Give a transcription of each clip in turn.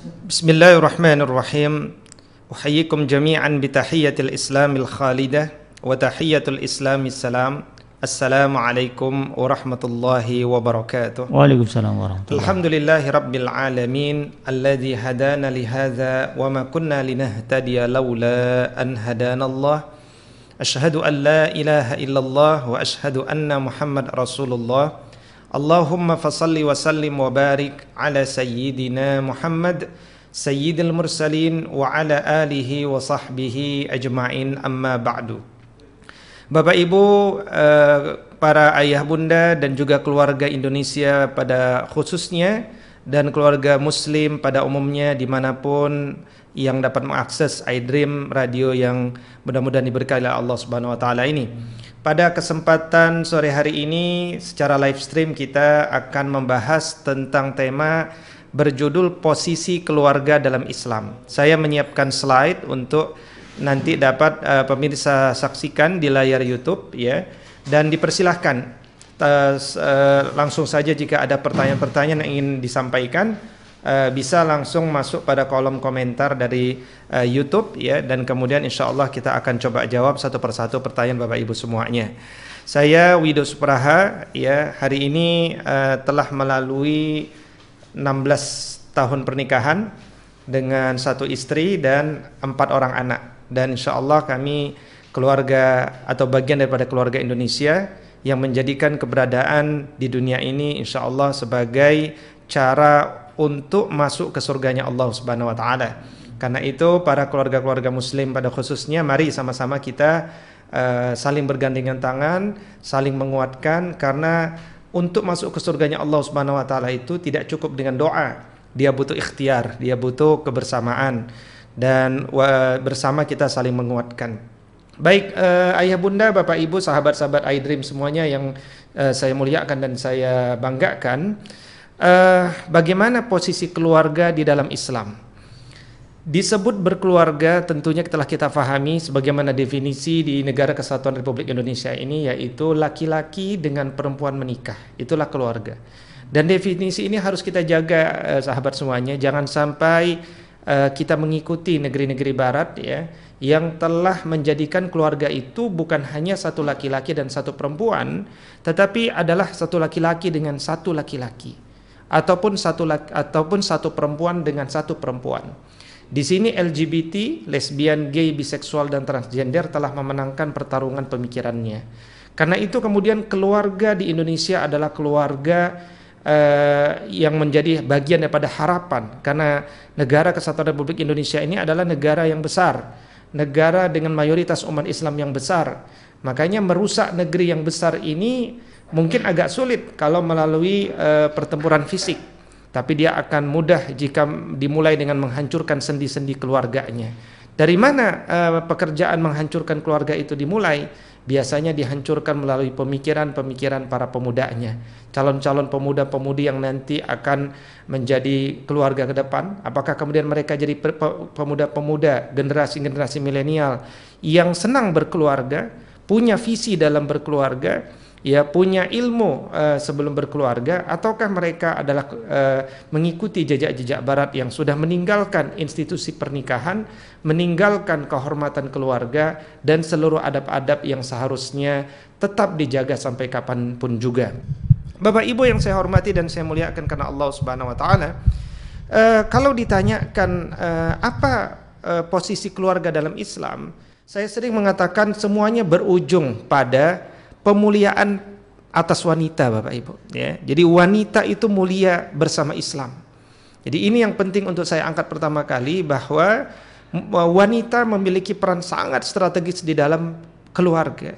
بسم الله الرحمن الرحيم أحييكم جميعا بتحية الإسلام الخالدة وتحية الإسلام السلام السلام عليكم ورحمة الله وبركاته Waalaikumsalam warahmatullahi الحمد لله رب العالمين الذي هدانا لهذا وما كنا لنهتدي لولا أن هدانا الله أشهد أن لا إله إلا الله وأشهد أن محمد رسول الله Allahumma fasalli wa sallim wa barik ala sayyidina Muhammad sayyidil mursalin wa ala alihi wa sahbihi ajma'in amma ba'du. Bapak Ibu, eh, para ayah bunda dan juga keluarga Indonesia pada khususnya dan keluarga muslim pada umumnya di mana pun yang dapat mengakses iDream radio yang mudah-mudahan diberkahi oleh Allah Subhanahu wa taala ini. Pada kesempatan sore hari ini secara live stream kita akan membahas tentang tema berjudul posisi keluarga dalam Islam. Saya menyiapkan slide untuk nanti dapat uh, pemirsa saksikan di layar YouTube ya dan dipersilahkan uh, langsung saja jika ada pertanyaan-pertanyaan yang ingin disampaikan uh, bisa langsung masuk pada kolom komentar dari uh, YouTube ya. Dan kemudian insya Allah kita akan coba jawab satu persatu pertanyaan Bapak Ibu semuanya. Saya Wido Supraha ya. Hari ini uh, telah melalui 16 tahun pernikahan dengan satu istri dan empat orang anak. Dan insya Allah kami keluarga atau bagian daripada keluarga Indonesia yang menjadikan keberadaan di dunia ini insya Allah sebagai cara untuk masuk ke surganya Allah Subhanahu Wa Taala. Karena itu para keluarga-keluarga Muslim pada khususnya mari sama-sama kita uh, saling bergandengan tangan, saling menguatkan karena untuk masuk ke surganya Allah Subhanahu Wa Taala itu tidak cukup dengan doa, dia butuh ikhtiar, dia butuh kebersamaan dan bersama kita saling menguatkan. Baik uh, ayah bunda, bapak ibu, sahabat-sahabat iDream semuanya yang uh, saya muliakan dan saya banggakan, uh, bagaimana posisi keluarga di dalam Islam? Disebut berkeluarga tentunya telah kita fahami sebagaimana definisi di negara kesatuan Republik Indonesia ini yaitu laki-laki dengan perempuan menikah. Itulah keluarga. Dan definisi ini harus kita jaga uh, sahabat semuanya jangan sampai uh, kita mengikuti negeri-negeri barat ya yang telah menjadikan keluarga itu bukan hanya satu laki-laki dan satu perempuan tetapi adalah satu laki-laki dengan satu laki-laki ataupun satu laki, ataupun satu perempuan dengan satu perempuan. Di sini LGBT, lesbian, gay, biseksual dan transgender telah memenangkan pertarungan pemikirannya. Karena itu kemudian keluarga di Indonesia adalah keluarga uh, yang menjadi bagian daripada harapan karena negara kesatuan Republik Indonesia ini adalah negara yang besar, negara dengan mayoritas umat Islam yang besar. Makanya merusak negeri yang besar ini mungkin agak sulit kalau melalui uh, pertempuran fisik, tapi dia akan mudah jika dimulai dengan menghancurkan sendi-sendi keluarganya. Dari mana uh, pekerjaan menghancurkan keluarga itu dimulai? Biasanya dihancurkan melalui pemikiran-pemikiran para pemudanya. Calon-calon pemuda-pemudi yang nanti akan menjadi keluarga ke depan. Apakah kemudian mereka jadi pemuda-pemuda generasi-generasi milenial yang senang berkeluarga, punya visi dalam berkeluarga, ya punya ilmu uh, sebelum berkeluarga ataukah mereka adalah uh, mengikuti jejak-jejak barat yang sudah meninggalkan institusi pernikahan, meninggalkan kehormatan keluarga dan seluruh adab-adab yang seharusnya tetap dijaga sampai kapan pun juga. Bapak Ibu yang saya hormati dan saya muliakan karena Allah Subhanahu wa taala, uh, kalau ditanyakan uh, apa uh, posisi keluarga dalam Islam, saya sering mengatakan semuanya berujung pada pemuliaan atas wanita Bapak Ibu ya. Jadi wanita itu mulia bersama Islam. Jadi ini yang penting untuk saya angkat pertama kali bahwa wanita memiliki peran sangat strategis di dalam keluarga.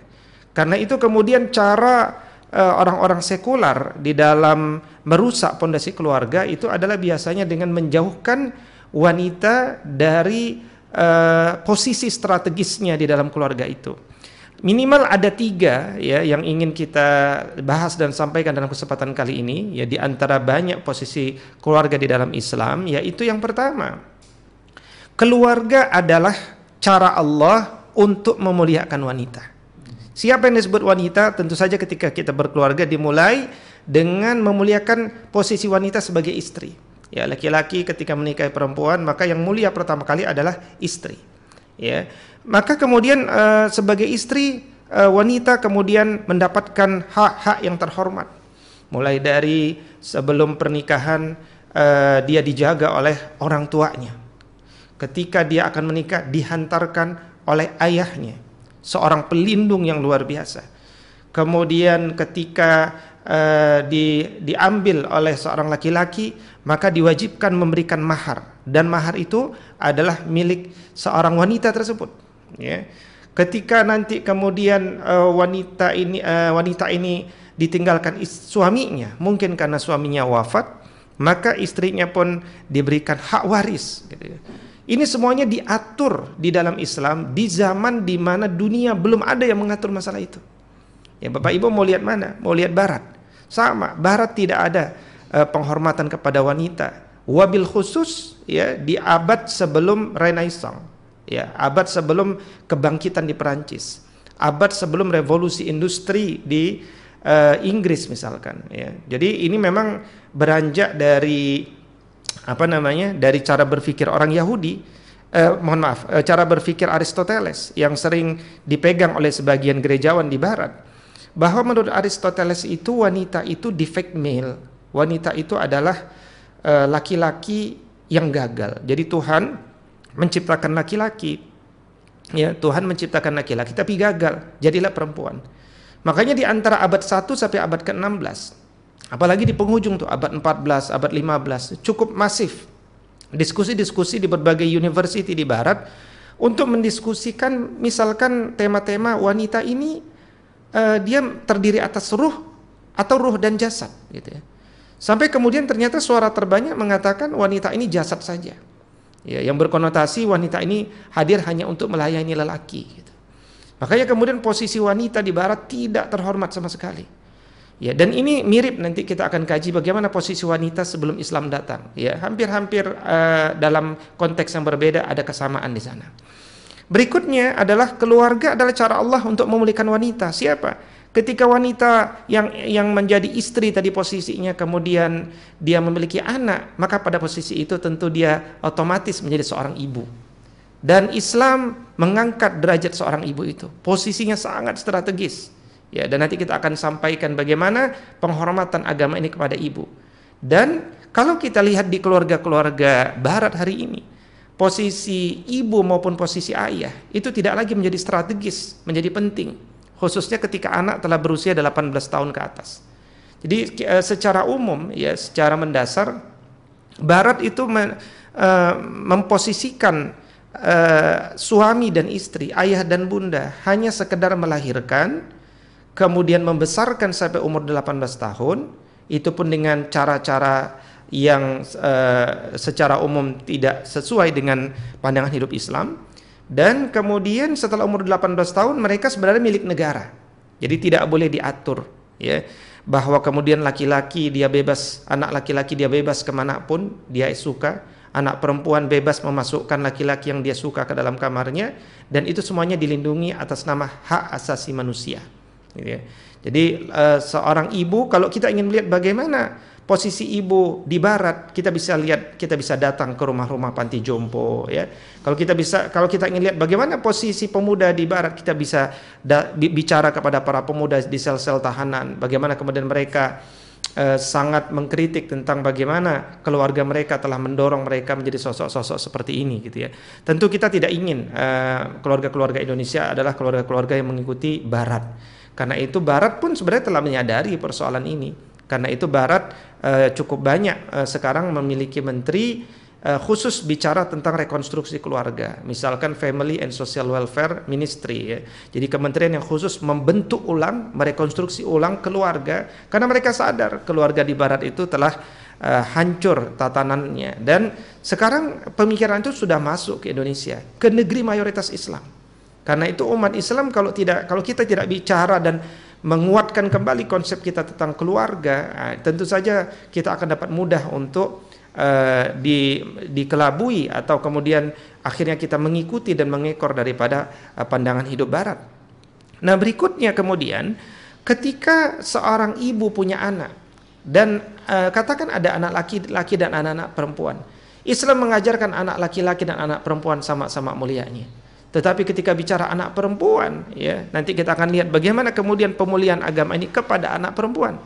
Karena itu kemudian cara orang-orang uh, sekular di dalam merusak pondasi keluarga itu adalah biasanya dengan menjauhkan wanita dari uh, posisi strategisnya di dalam keluarga itu minimal ada tiga ya yang ingin kita bahas dan sampaikan dalam kesempatan kali ini ya di antara banyak posisi keluarga di dalam Islam yaitu yang pertama keluarga adalah cara Allah untuk memuliakan wanita. Siapa yang disebut wanita? Tentu saja ketika kita berkeluarga dimulai dengan memuliakan posisi wanita sebagai istri. Ya, laki-laki ketika menikahi perempuan maka yang mulia pertama kali adalah istri. Ya. Maka kemudian uh, sebagai istri uh, wanita kemudian mendapatkan hak-hak yang terhormat. Mulai dari sebelum pernikahan uh, dia dijaga oleh orang tuanya. Ketika dia akan menikah dihantarkan oleh ayahnya, seorang pelindung yang luar biasa. Kemudian ketika uh, di, diambil oleh seorang laki-laki, maka diwajibkan memberikan mahar dan mahar itu adalah milik seorang wanita tersebut. Ya. Ketika nanti kemudian uh, wanita ini uh, wanita ini ditinggalkan suaminya, mungkin karena suaminya wafat, maka istrinya pun diberikan hak waris gitu ya. Ini semuanya diatur di dalam Islam di zaman di mana dunia belum ada yang mengatur masalah itu. Ya Bapak Ibu mau lihat mana? Mau lihat barat. Sama, barat tidak ada uh, penghormatan kepada wanita. Wabil khusus ya di abad sebelum Renaissance. Ya, abad sebelum kebangkitan di Perancis. Abad sebelum revolusi industri di uh, Inggris misalkan ya. Jadi ini memang beranjak dari apa namanya? dari cara berpikir orang Yahudi eh, mohon maaf, eh, cara berpikir Aristoteles yang sering dipegang oleh sebagian gerejawan di barat bahwa menurut Aristoteles itu wanita itu defect male. Wanita itu adalah laki-laki uh, yang gagal. Jadi Tuhan menciptakan laki-laki ya, Tuhan menciptakan laki-laki tapi gagal, jadilah perempuan. Makanya di antara abad 1 sampai abad ke-16 apalagi di penghujung tuh abad 14, abad 15 cukup masif diskusi-diskusi di berbagai university di barat untuk mendiskusikan misalkan tema-tema wanita ini uh, dia terdiri atas ruh atau ruh dan jasad gitu ya. Sampai kemudian ternyata suara terbanyak mengatakan wanita ini jasad saja. Ya, yang berkonotasi wanita ini hadir hanya untuk melayani lelaki gitu. Makanya kemudian posisi wanita di barat tidak terhormat sama sekali. Ya, dan ini mirip nanti kita akan kaji bagaimana posisi wanita sebelum Islam datang. Ya, hampir-hampir uh, dalam konteks yang berbeda ada kesamaan di sana. Berikutnya adalah keluarga adalah cara Allah untuk memulihkan wanita. Siapa? Ketika wanita yang yang menjadi istri tadi posisinya kemudian dia memiliki anak, maka pada posisi itu tentu dia otomatis menjadi seorang ibu. Dan Islam mengangkat derajat seorang ibu itu. Posisinya sangat strategis Ya, dan nanti kita akan sampaikan bagaimana penghormatan agama ini kepada ibu. Dan kalau kita lihat di keluarga-keluarga barat hari ini, posisi ibu maupun posisi ayah itu tidak lagi menjadi strategis, menjadi penting, khususnya ketika anak telah berusia 18 tahun ke atas. Jadi eh, secara umum ya secara mendasar barat itu eh, memposisikan uh, suami dan istri, ayah dan bunda hanya sekedar melahirkan kemudian membesarkan sampai umur 18 tahun itu pun dengan cara-cara yang uh, secara umum tidak sesuai dengan pandangan hidup Islam dan kemudian setelah umur 18 tahun mereka sebenarnya milik negara jadi tidak boleh diatur ya bahwa kemudian laki-laki dia bebas anak laki-laki dia bebas ke mana pun dia suka anak perempuan bebas memasukkan laki-laki yang dia suka ke dalam kamarnya dan itu semuanya dilindungi atas nama hak asasi manusia Gitu ya. Jadi uh, seorang ibu kalau kita ingin melihat bagaimana posisi ibu di barat, kita bisa lihat kita bisa datang ke rumah-rumah panti jompo ya. Kalau kita bisa kalau kita ingin lihat bagaimana posisi pemuda di barat, kita bisa da, bicara kepada para pemuda di sel-sel tahanan, bagaimana kemudian mereka uh, sangat mengkritik tentang bagaimana keluarga mereka telah mendorong mereka menjadi sosok-sosok seperti ini gitu ya. Tentu kita tidak ingin uh, keluarga-keluarga Indonesia adalah keluarga-keluarga yang mengikuti barat karena itu Barat pun sebenarnya telah menyadari persoalan ini. Karena itu Barat uh, cukup banyak uh, sekarang memiliki menteri uh, khusus bicara tentang rekonstruksi keluarga. Misalkan Family and Social Welfare Ministry ya. Jadi kementerian yang khusus membentuk ulang, merekonstruksi ulang keluarga karena mereka sadar keluarga di barat itu telah uh, hancur tatanannya dan sekarang pemikiran itu sudah masuk ke Indonesia, ke negeri mayoritas Islam. Karena itu umat Islam kalau tidak kalau kita tidak bicara dan menguatkan kembali konsep kita tentang keluarga, nah, tentu saja kita akan dapat mudah untuk uh, di, dikelabui atau kemudian akhirnya kita mengikuti dan mengekor daripada uh, pandangan hidup barat. Nah, berikutnya kemudian ketika seorang ibu punya anak, dan uh, katakan ada anak laki-laki dan anak-anak perempuan. Islam mengajarkan anak laki-laki dan anak perempuan sama-sama mulianya. Tetapi ketika bicara anak perempuan, ya nanti kita akan lihat bagaimana kemudian pemulihan agama ini kepada anak perempuan.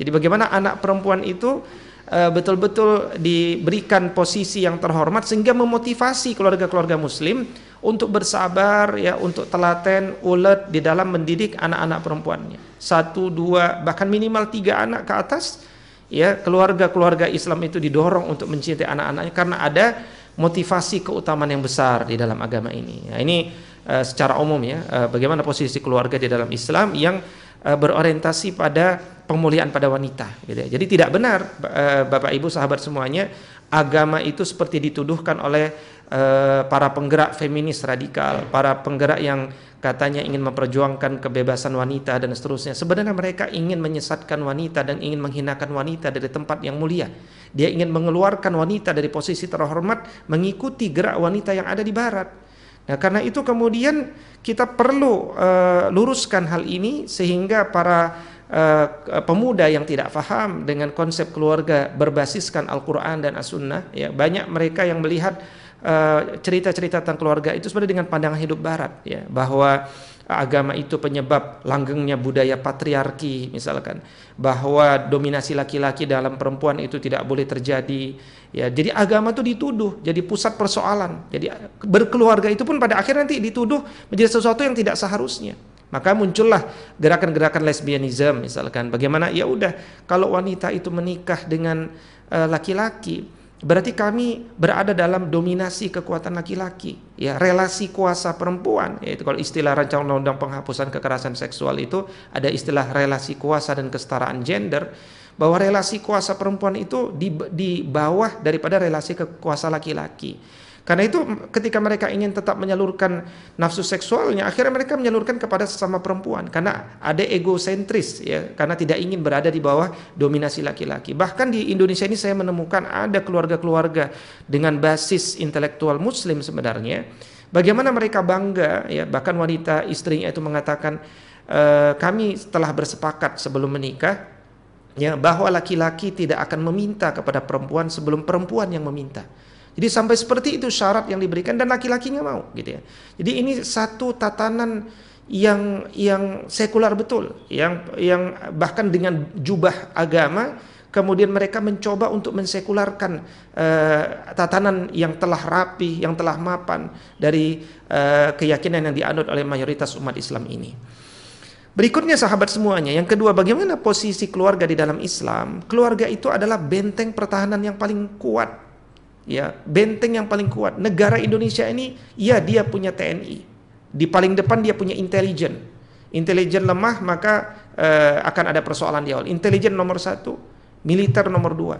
Jadi bagaimana anak perempuan itu eh, betul-betul diberikan posisi yang terhormat sehingga memotivasi keluarga-keluarga muslim untuk bersabar ya untuk telaten ulet di dalam mendidik anak-anak perempuannya satu dua bahkan minimal tiga anak ke atas ya keluarga-keluarga Islam itu didorong untuk mencintai anak-anaknya karena ada motivasi keutamaan yang besar di dalam agama ini ya, ini uh, secara umum ya uh, bagaimana posisi keluarga di dalam Islam yang uh, berorientasi pada pemulihan pada wanita gitu ya. jadi tidak benar uh, Bapak Ibu sahabat semuanya agama itu seperti dituduhkan oleh uh, para penggerak feminis radikal, para penggerak yang katanya ingin memperjuangkan kebebasan wanita dan seterusnya. Sebenarnya mereka ingin menyesatkan wanita dan ingin menghinakan wanita dari tempat yang mulia. Dia ingin mengeluarkan wanita dari posisi terhormat mengikuti gerak wanita yang ada di barat. Nah, karena itu kemudian kita perlu uh, luruskan hal ini sehingga para uh, pemuda yang tidak faham dengan konsep keluarga berbasiskan Al-Quran dan As-Sunnah ya banyak mereka yang melihat eh, cerita-cerita uh, tentang keluarga itu sebenarnya dengan pandangan hidup barat ya bahwa agama itu penyebab langgengnya budaya patriarki misalkan. Bahwa dominasi laki-laki dalam perempuan itu tidak boleh terjadi. Ya jadi agama itu dituduh jadi pusat persoalan. Jadi berkeluarga itu pun pada akhirnya nanti dituduh menjadi sesuatu yang tidak seharusnya. Maka muncullah gerakan-gerakan lesbianisme misalkan. Bagaimana? Ya udah kalau wanita itu menikah dengan eh, laki-laki berarti kami berada dalam dominasi kekuatan laki-laki ya relasi kuasa perempuan. Yaitu kalau istilah rancangan undang-undang penghapusan kekerasan seksual itu ada istilah relasi kuasa dan kesetaraan gender bahwa relasi kuasa perempuan itu di, di bawah daripada relasi kekuasa laki-laki karena itu ketika mereka ingin tetap menyalurkan nafsu seksualnya, akhirnya mereka menyalurkan kepada sesama perempuan karena ada egosentris ya, karena tidak ingin berada di bawah dominasi laki-laki. Bahkan di Indonesia ini saya menemukan ada keluarga-keluarga dengan basis intelektual muslim sebenarnya. Bagaimana mereka bangga ya, bahkan wanita istrinya itu mengatakan e, kami telah bersepakat sebelum menikah ya bahwa laki-laki tidak akan meminta kepada perempuan sebelum perempuan yang meminta. Jadi sampai seperti itu syarat yang diberikan dan laki-lakinya mau gitu ya. Jadi ini satu tatanan yang yang sekular betul, yang yang bahkan dengan jubah agama kemudian mereka mencoba untuk mensekularkan uh, tatanan yang telah rapi, yang telah mapan dari uh, keyakinan yang dianut oleh mayoritas umat Islam ini. Berikutnya sahabat semuanya, yang kedua bagaimana posisi keluarga di dalam Islam? Keluarga itu adalah benteng pertahanan yang paling kuat ya benteng yang paling kuat. Negara Indonesia ini, ya dia punya TNI. Di paling depan dia punya intelijen. Intelijen lemah maka uh, akan ada persoalan di awal. Intelijen nomor satu, militer nomor dua.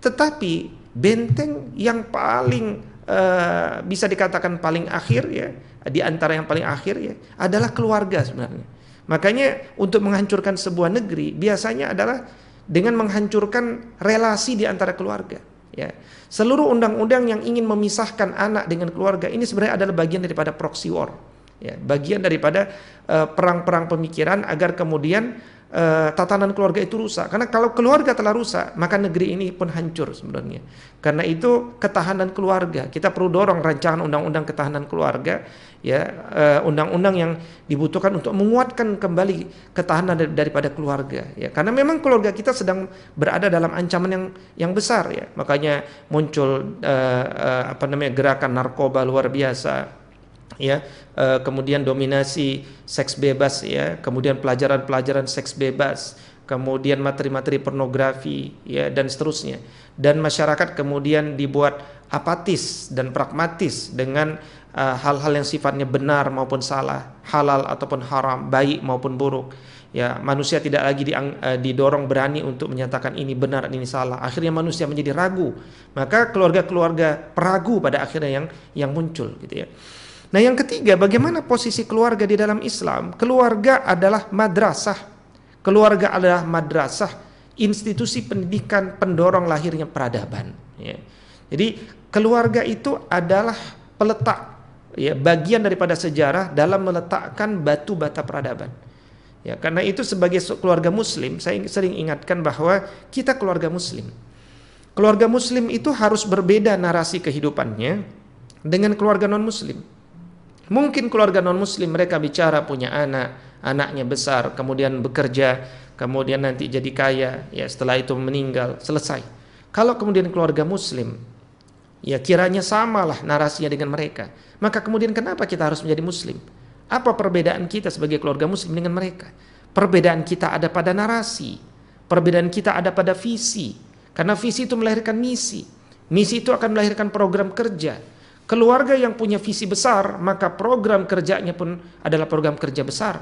Tetapi benteng yang paling uh, bisa dikatakan paling akhir ya, di antara yang paling akhir ya, adalah keluarga sebenarnya. Makanya untuk menghancurkan sebuah negeri biasanya adalah dengan menghancurkan relasi di antara keluarga. Ya. Seluruh undang-undang yang ingin memisahkan anak dengan keluarga ini sebenarnya adalah bagian daripada proxy war. Ya, bagian daripada eh, perang-perang uh, pemikiran agar kemudian uh, tatanan keluarga itu rusak. Karena kalau keluarga telah rusak, maka negeri ini pun hancur sebenarnya. Karena itu ketahanan keluarga, kita perlu dorong rancangan undang-undang ketahanan keluarga ya eh, undang-undang yang dibutuhkan untuk menguatkan kembali ketahanan daripada keluarga ya karena memang keluarga kita sedang berada dalam ancaman yang yang besar ya makanya muncul uh, uh, apa namanya gerakan narkoba luar biasa ya uh, kemudian dominasi seks bebas ya kemudian pelajaran-pelajaran seks bebas kemudian materi-materi pornografi ya dan seterusnya dan masyarakat kemudian dibuat apatis dan pragmatis dengan Eh, hal-hal uh, yang sifatnya benar maupun salah, halal ataupun haram, baik maupun buruk. Ya, manusia tidak lagi di, uh, eh, didorong berani untuk menyatakan ini benar ini salah. Akhirnya manusia menjadi ragu. Maka keluarga-keluarga peragu pada akhirnya yang yang muncul gitu ya. Nah, yang ketiga, bagaimana posisi keluarga di dalam Islam? Keluarga adalah madrasah. Keluarga adalah madrasah, institusi pendidikan pendorong lahirnya peradaban. Ya. Jadi keluarga itu adalah peletak ya bagian daripada sejarah dalam meletakkan batu bata peradaban. Ya, karena itu sebagai keluarga muslim, saya sering ingatkan bahwa kita keluarga muslim. Keluarga muslim itu harus berbeda narasi kehidupannya dengan keluarga non muslim. Mungkin keluarga non muslim mereka bicara punya anak, anaknya besar, kemudian bekerja, kemudian nanti jadi kaya, ya setelah itu meninggal, selesai. Kalau kemudian keluarga muslim, ya kiranya samalah narasinya dengan mereka. Maka kemudian kenapa kita harus menjadi muslim? Apa perbedaan kita sebagai keluarga muslim dengan mereka? Perbedaan kita ada pada narasi. Perbedaan kita ada pada visi. Karena visi itu melahirkan misi. Misi itu akan melahirkan program kerja. Keluarga yang punya visi besar, maka program kerjanya pun adalah program kerja besar.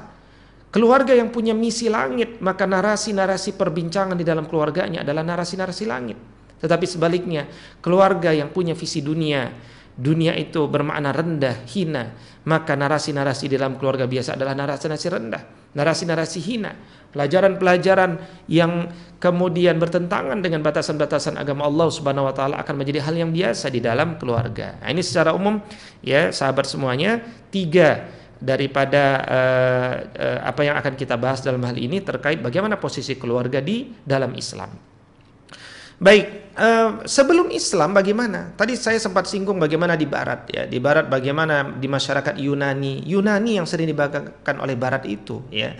Keluarga yang punya misi langit, maka narasi-narasi perbincangan di dalam keluarganya adalah narasi-narasi langit. Tetapi sebaliknya, keluarga yang punya visi dunia, dunia itu bermakna rendah, hina, maka narasi-narasi di dalam keluarga biasa adalah narasi-narasi rendah, narasi-narasi hina, pelajaran-pelajaran yang kemudian bertentangan dengan batasan-batasan agama Allah Subhanahu wa taala akan menjadi hal yang biasa di dalam keluarga. Nah, ini secara umum ya sahabat semuanya tiga daripada uh, uh, apa yang akan kita bahas dalam hal ini terkait bagaimana posisi keluarga di dalam Islam. Baik, uh, sebelum Islam bagaimana? Tadi saya sempat singgung bagaimana di Barat ya, di Barat bagaimana di masyarakat Yunani, Yunani yang sering dibanggakan oleh Barat itu ya.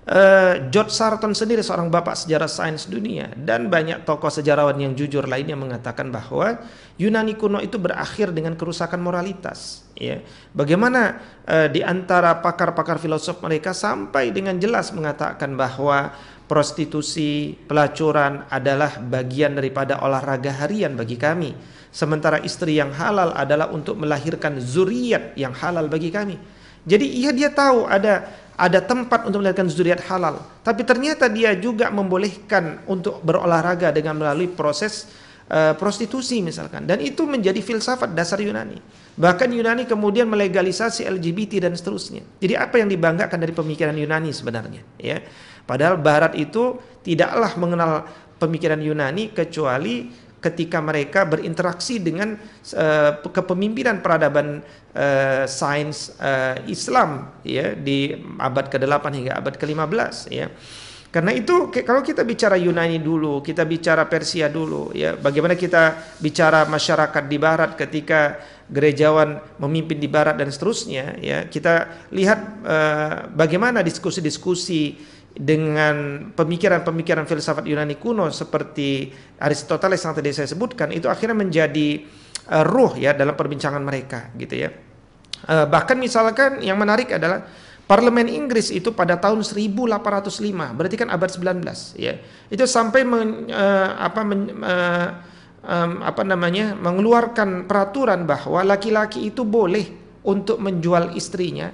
Uh, George Sarton sendiri seorang bapak sejarah sains dunia dan banyak tokoh sejarawan yang jujur lainnya mengatakan bahwa Yunani kuno itu berakhir dengan kerusakan moralitas. Ya, bagaimana uh, di antara pakar-pakar filosof mereka sampai dengan jelas mengatakan bahwa prostitusi, pelacuran adalah bagian daripada olahraga harian bagi kami. Sementara istri yang halal adalah untuk melahirkan zuriat yang halal bagi kami. Jadi iya dia tahu ada ada tempat untuk melahirkan zuriat halal, tapi ternyata dia juga membolehkan untuk berolahraga dengan melalui proses uh, prostitusi misalkan. Dan itu menjadi filsafat dasar Yunani. Bahkan Yunani kemudian melegalisasi LGBT dan seterusnya. Jadi apa yang dibanggakan dari pemikiran Yunani sebenarnya, ya? Padahal Barat itu tidaklah mengenal pemikiran Yunani kecuali ketika mereka berinteraksi dengan uh, kepemimpinan peradaban uh, sains uh, Islam ya di abad ke-8 hingga abad ke-15 ya. Karena itu kalau kita bicara Yunani dulu, kita bicara Persia dulu ya, bagaimana kita bicara masyarakat di barat ketika gerejawan memimpin di barat dan seterusnya ya, kita lihat uh, bagaimana diskusi-diskusi dengan pemikiran-pemikiran filsafat Yunani kuno seperti Aristoteles yang tadi saya sebutkan itu akhirnya menjadi uh, ruh ya dalam perbincangan mereka gitu ya. Uh, bahkan misalkan yang menarik adalah Parlemen Inggris itu pada tahun 1805 berarti kan abad 19 ya. Itu sampai men, uh, apa men, uh, um, apa namanya mengeluarkan peraturan bahwa laki-laki itu boleh untuk menjual istrinya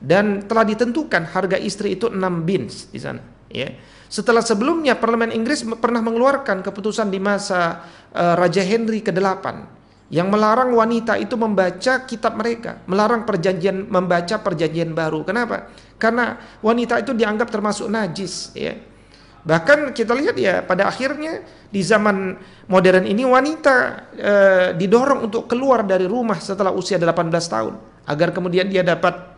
dan telah ditentukan harga istri itu 6 bins di sana ya setelah sebelumnya parlemen Inggris pernah mengeluarkan keputusan di masa uh, Raja Henry ke-8 yang melarang wanita itu membaca kitab mereka, melarang perjanjian membaca perjanjian baru. Kenapa? Karena wanita itu dianggap termasuk najis, ya. Bahkan kita lihat ya pada akhirnya di zaman modern ini wanita e, didorong untuk keluar dari rumah setelah usia 18 tahun agar kemudian dia dapat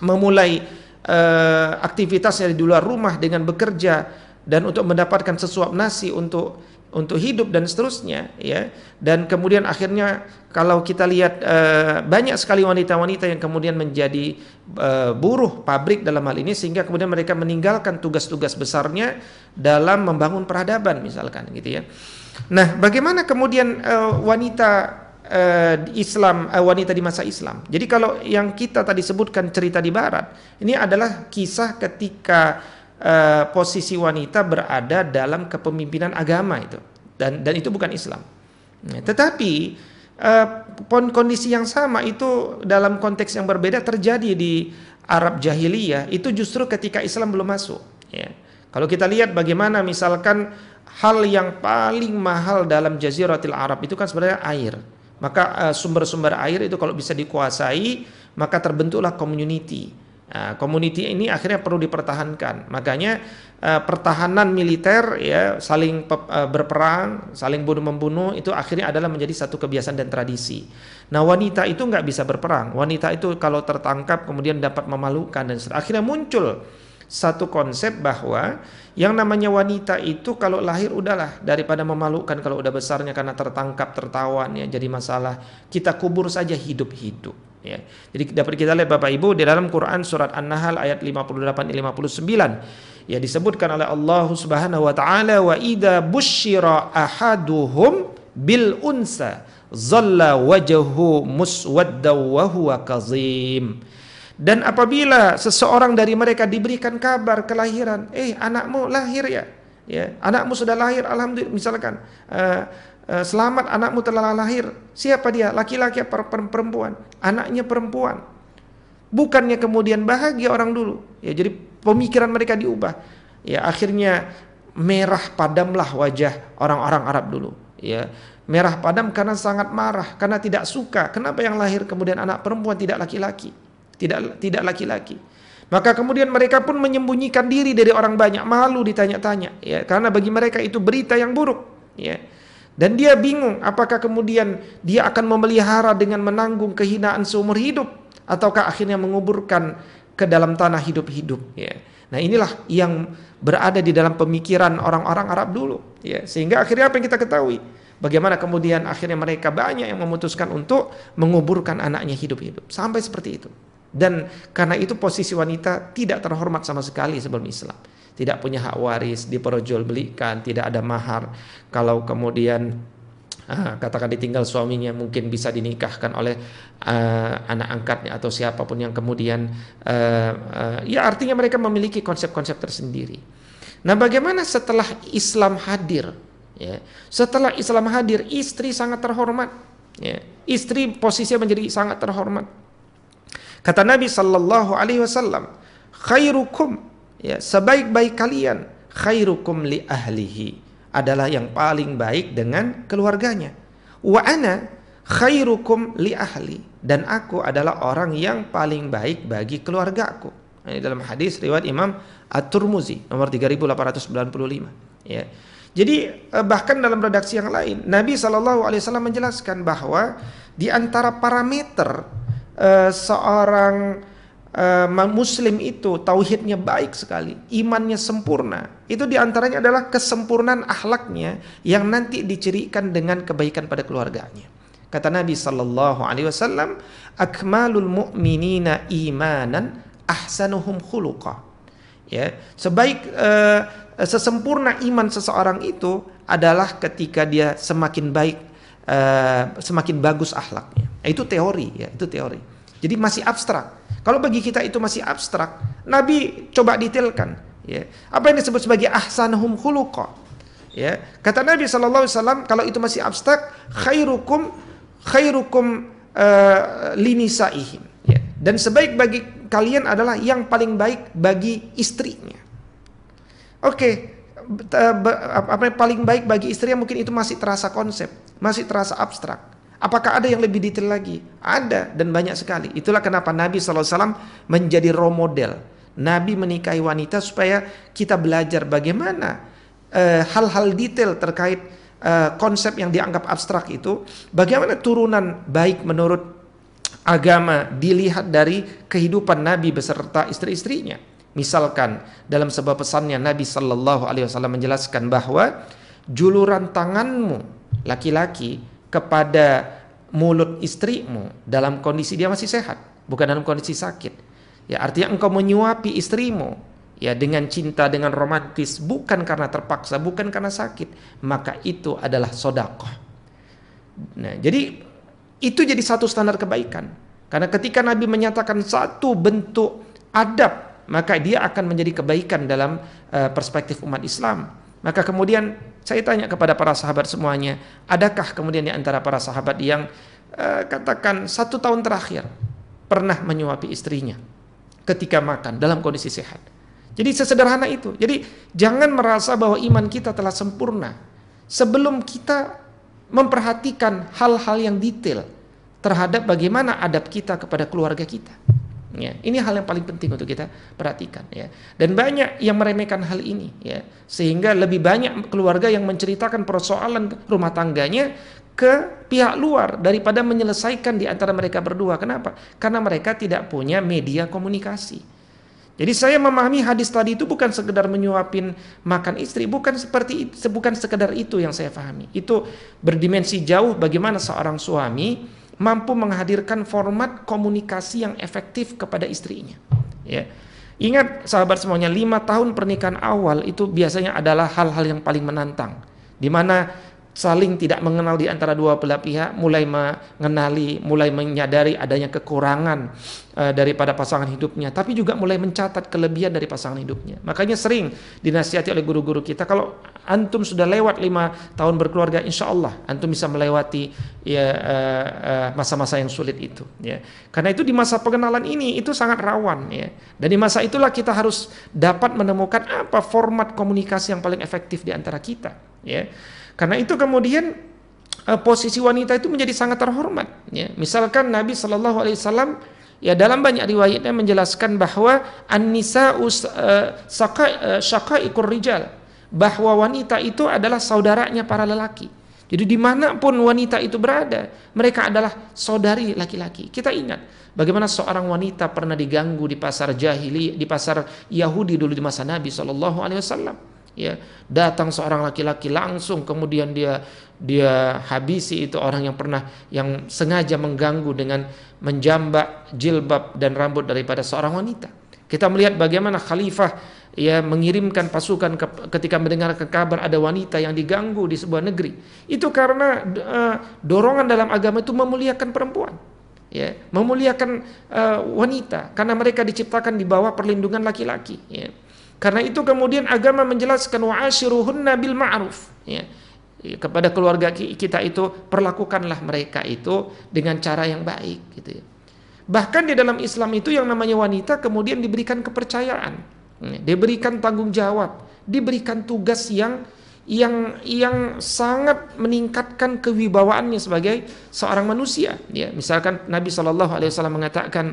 memulai uh, aktivitasnya di luar rumah dengan bekerja dan untuk mendapatkan sesuap nasi untuk untuk hidup dan seterusnya ya dan kemudian akhirnya kalau kita lihat uh, banyak sekali wanita-wanita yang kemudian menjadi uh, buruh pabrik dalam hal ini sehingga kemudian mereka meninggalkan tugas-tugas besarnya dalam membangun peradaban misalkan gitu ya. Nah, bagaimana kemudian uh, wanita Islam uh, wanita di masa Islam. Jadi kalau yang kita tadi sebutkan cerita di Barat, ini adalah kisah ketika uh, posisi wanita berada dalam kepemimpinan agama itu, dan dan itu bukan Islam. Nah, tetapi uh, kondisi yang sama itu dalam konteks yang berbeda terjadi di Arab jahiliyah itu justru ketika Islam belum masuk. Ya. Kalau kita lihat bagaimana misalkan hal yang paling mahal dalam Jaziratul Arab itu kan sebenarnya air. Maka eh, sumber-sumber air itu kalau bisa dikuasai, maka terbentuklah community. Nah, community ini akhirnya perlu dipertahankan. Makanya uh, pertahanan militer ya saling uh, berperang, saling bunuh membunuh itu akhirnya adalah menjadi satu kebiasaan dan tradisi. Nah wanita itu nggak bisa berperang. Wanita itu kalau tertangkap kemudian dapat memalukan dan akhirnya muncul satu konsep bahwa yang namanya wanita itu kalau lahir udahlah daripada memalukan kalau udah besarnya karena tertangkap tertawan ya jadi masalah kita kubur saja hidup-hidup ya. Jadi dapat kita lihat Bapak Ibu di dalam Quran surat An-Nahl ayat 58 59 ya disebutkan oleh Allah Subhanahu wa taala wa idza busyira ahaduhum bil unsa zalla wajhu muswadda wa huwa kazim dan apabila seseorang dari mereka diberikan kabar kelahiran, eh anakmu lahir ya, ya anakmu sudah lahir, alhamdulillah misalkan uh, uh, selamat anakmu telah lahir, siapa dia? Laki-laki atau perempuan? Anaknya perempuan. Bukannya kemudian bahagia orang dulu, ya jadi pemikiran mereka diubah, ya akhirnya merah padamlah wajah orang-orang Arab dulu, ya merah padam karena sangat marah, karena tidak suka. Kenapa yang lahir kemudian anak perempuan tidak laki-laki? Tidak tidak laki-laki. Maka kemudian mereka pun menyembunyikan diri dari orang banyak, malu ditanya-tanya, ya, karena bagi mereka itu berita yang buruk, ya. Dan dia bingung apakah kemudian dia akan memelihara dengan menanggung kehinaan seumur hidup ataukah akhirnya menguburkan ke dalam tanah hidup-hidup, ya. Nah, inilah yang berada di dalam pemikiran orang-orang Arab dulu, ya. Sehingga akhirnya apa yang kita ketahui? Bagaimana kemudian akhirnya mereka banyak yang memutuskan untuk menguburkan anaknya hidup-hidup. Sampai seperti itu. Dan karena itu posisi wanita tidak terhormat sama sekali sebelum Islam. Tidak punya hak waris, diperjualbelikan, tidak ada mahar. Kalau kemudian uh, katakan ditinggal suaminya mungkin bisa dinikahkan oleh uh, anak angkatnya atau siapa pun yang kemudian uh, uh, ya artinya mereka memiliki konsep-konsep tersendiri. Nah, bagaimana setelah Islam hadir? Ya, setelah Islam hadir, istri sangat terhormat. Ya, istri posisinya menjadi sangat terhormat Kata Nabi sallallahu alaihi wasallam, khairukum ya sebaik-baik kalian khairukum li ahlihi adalah yang paling baik dengan keluarganya. Wa ana khairukum li ahli dan aku adalah orang yang paling baik bagi keluargaku. Ini dalam hadis riwayat Imam At-Turmuzi nomor 3895 ya. Jadi eh, bahkan dalam redaksi yang lain Nabi Shallallahu alaihi wasallam menjelaskan bahwa di antara parameter uh, seorang uh, muslim itu tauhidnya baik sekali, imannya sempurna. Itu di antaranya adalah kesempurnaan akhlaknya yang nanti dicirikan dengan kebaikan pada keluarganya. Kata Nabi sallallahu alaihi wasallam, "Akmalul mu'minina imanan ahsanuhum khuluqa." Ya, sebaik uh, sesempurna iman seseorang itu adalah ketika dia semakin baik uh, semakin bagus akhlaknya. Itu teori ya, itu teori. Jadi masih abstrak. Kalau bagi kita itu masih abstrak, Nabi coba detailkan ya. Apa yang disebut sebagai ahsanhum khuluqa? Ya. Kata Nabi wasallam kalau itu masih abstrak, khairukum khairukum uh, linisaihim. Ya. Dan sebaik bagi kalian adalah yang paling baik bagi istrinya. Oke, okay. Apa paling baik bagi istrinya mungkin itu masih terasa konsep, masih terasa abstrak. Apakah ada yang lebih detail lagi? Ada dan banyak sekali. Itulah kenapa Nabi SAW menjadi role model. Nabi menikahi wanita supaya kita belajar bagaimana eh, hal-hal uh, detail terkait uh, konsep yang dianggap abstrak itu. Bagaimana turunan baik menurut agama dilihat dari kehidupan Nabi beserta istri-istrinya. Misalkan dalam sebuah pesannya Nabi Shallallahu Alaihi Wasallam menjelaskan bahwa juluran tanganmu laki-laki kepada mulut istrimu dalam kondisi dia masih sehat, bukan dalam kondisi sakit. Ya, artinya engkau menyuapi istrimu ya dengan cinta, dengan romantis, bukan karena terpaksa, bukan karena sakit, maka itu adalah sodakoh. Nah, jadi itu jadi satu standar kebaikan. Karena ketika Nabi menyatakan satu bentuk adab, maka dia akan menjadi kebaikan dalam uh, perspektif umat Islam. Maka kemudian saya tanya kepada para sahabat semuanya, adakah kemudian di antara para sahabat yang uh, katakan satu tahun terakhir pernah menyuapi istrinya ketika makan dalam kondisi sehat? Jadi sesederhana itu. Jadi jangan merasa bahwa iman kita telah sempurna sebelum kita memperhatikan hal-hal yang detail terhadap bagaimana adab kita kepada keluarga kita. Ya, ini hal yang paling penting untuk kita perhatikan ya. Dan banyak yang meremehkan hal ini ya, sehingga lebih banyak keluarga yang menceritakan persoalan rumah tangganya ke pihak luar daripada menyelesaikan di antara mereka berdua. Kenapa? Karena mereka tidak punya media komunikasi. Jadi saya memahami hadis tadi itu bukan sekedar menyuapin makan istri, bukan seperti bukan sekedar itu yang saya pahami. Itu berdimensi jauh bagaimana seorang suami mampu menghadirkan format komunikasi yang efektif kepada istrinya. Ya. Ingat sahabat semuanya, lima tahun pernikahan awal itu biasanya adalah hal-hal yang paling menantang. Di mana saling tidak mengenal di antara dua belah pihak, mulai mengenali, mulai menyadari adanya kekurangan uh, daripada pasangan hidupnya, tapi juga mulai mencatat kelebihan dari pasangan hidupnya. Makanya sering dinasihati oleh guru-guru kita, kalau antum sudah lewat lima tahun berkeluarga, insya Allah antum bisa melewati ya uh, uh, masa-masa yang sulit itu. Ya. Karena itu di masa pengenalan ini itu sangat rawan. Ya. Dan di masa itulah kita harus dapat menemukan apa format komunikasi yang paling efektif di antara kita. Ya karena itu kemudian uh, posisi wanita itu menjadi sangat terhormat. Ya. Misalkan Nabi Shallallahu Alaihi Wasallam ya dalam banyak riwayatnya menjelaskan bahwa an-nisa uh, ikur rijal bahwa wanita itu adalah saudaranya para lelaki. Jadi di mana pun wanita itu berada, mereka adalah saudari laki-laki. Kita ingat bagaimana seorang wanita pernah diganggu di pasar jahili, di pasar Yahudi dulu di masa Nabi Shallallahu Alaihi Wasallam ya datang seorang laki-laki langsung kemudian dia dia habisi itu orang yang pernah yang sengaja mengganggu dengan menjambak jilbab dan rambut daripada seorang wanita. Kita melihat bagaimana khalifah ya mengirimkan pasukan ke, ketika mendengar kabar ada wanita yang diganggu di sebuah negeri. Itu karena uh, dorongan dalam agama itu memuliakan perempuan ya memuliakan uh, wanita. Karena mereka diciptakan di bawah perlindungan laki-laki ya karena itu kemudian agama menjelaskan wa'ashiruhunna bil ma'ruf ya. Kepada keluarga kita itu perlakukanlah mereka itu dengan cara yang baik gitu ya. Bahkan di dalam Islam itu yang namanya wanita kemudian diberikan kepercayaan, ya. diberikan tanggung jawab, diberikan tugas yang yang yang sangat meningkatkan kewibawaannya sebagai seorang manusia ya misalkan Nabi Shallallahu alaihi wasallam mengatakan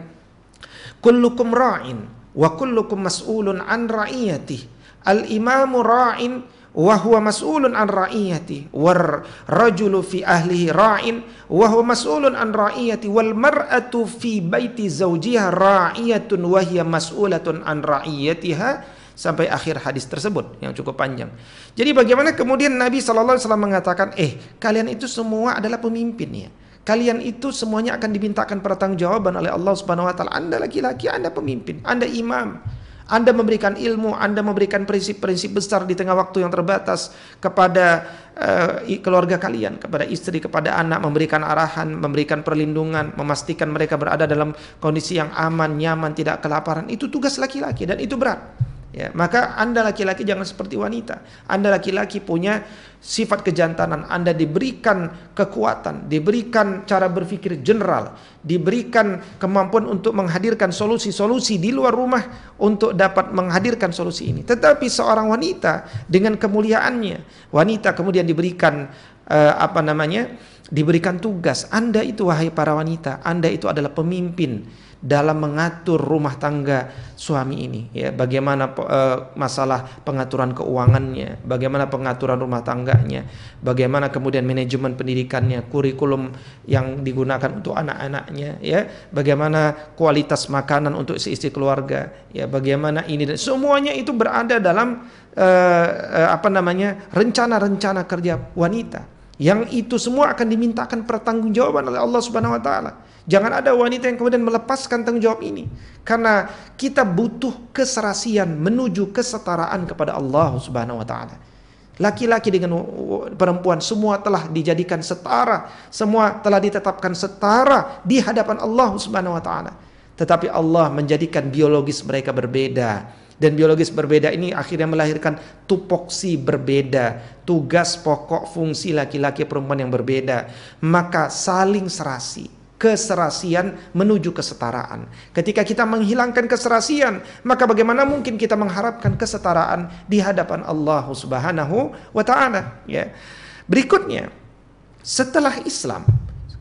kullukum ra'in wa kullukum mas'ulun an ra'iyati al imamu ra'in wa huwa mas'ulun an ra'iyati war rajulu fi ahlihi ra'in wa huwa mas'ulun an ra'iyati wal mar'atu fi baiti zawjiha ra'iyatun wa hiya mas'ulatun an ra'iyatiha sampai akhir hadis tersebut yang cukup panjang. Jadi bagaimana kemudian Nabi wasallam mengatakan, "Eh, kalian itu semua adalah pemimpin ya." Kalian itu semuanya akan dimintakan pertanggungjawaban oleh Allah Subhanahu wa taala. Anda laki-laki, Anda pemimpin, Anda imam. Anda memberikan ilmu, Anda memberikan prinsip-prinsip besar di tengah waktu yang terbatas kepada uh, keluarga kalian, kepada istri, kepada anak, memberikan arahan, memberikan perlindungan, memastikan mereka berada dalam kondisi yang aman, nyaman, tidak kelaparan. Itu tugas laki-laki dan itu berat. Ya, maka Anda laki-laki jangan seperti wanita. Anda laki-laki punya sifat kejantanan. Anda diberikan kekuatan, diberikan cara berpikir general, diberikan kemampuan untuk menghadirkan solusi-solusi di luar rumah untuk dapat menghadirkan solusi ini. Tetapi seorang wanita dengan kemuliaannya, wanita kemudian diberikan uh, apa namanya? diberikan tugas. Anda itu wahai para wanita, Anda itu adalah pemimpin dalam mengatur rumah tangga suami ini ya. Bagaimana uh, masalah pengaturan keuangannya bagaimana pengaturan rumah tangganya bagaimana kemudian manajemen pendidikannya kurikulum yang digunakan untuk anak-anaknya ya. Bagaimana kualitas makanan untuk istri keluarga ya. Bagaimana ini dan semuanya itu berada dalam uh, uh, apa namanya rencana-rencana kerja wanita yang itu semua akan dimintakan pertanggungjawaban oleh Allah Subhanahu wa taala Jangan ada wanita yang kemudian melepaskan tanggung jawab ini. Karena kita butuh keserasian menuju kesetaraan kepada Allah Subhanahu wa taala. Laki-laki dengan perempuan semua telah dijadikan setara, semua telah ditetapkan setara di hadapan Allah Subhanahu wa taala. Tetapi Allah menjadikan biologis mereka berbeda. Dan biologis berbeda ini akhirnya melahirkan tupoksi berbeda, tugas pokok fungsi laki-laki perempuan yang berbeda. Maka saling serasi keserasian menuju kesetaraan. Ketika kita menghilangkan keserasian, maka bagaimana mungkin kita mengharapkan kesetaraan di hadapan Allah Subhanahu wa taala, ya. Berikutnya, setelah Islam,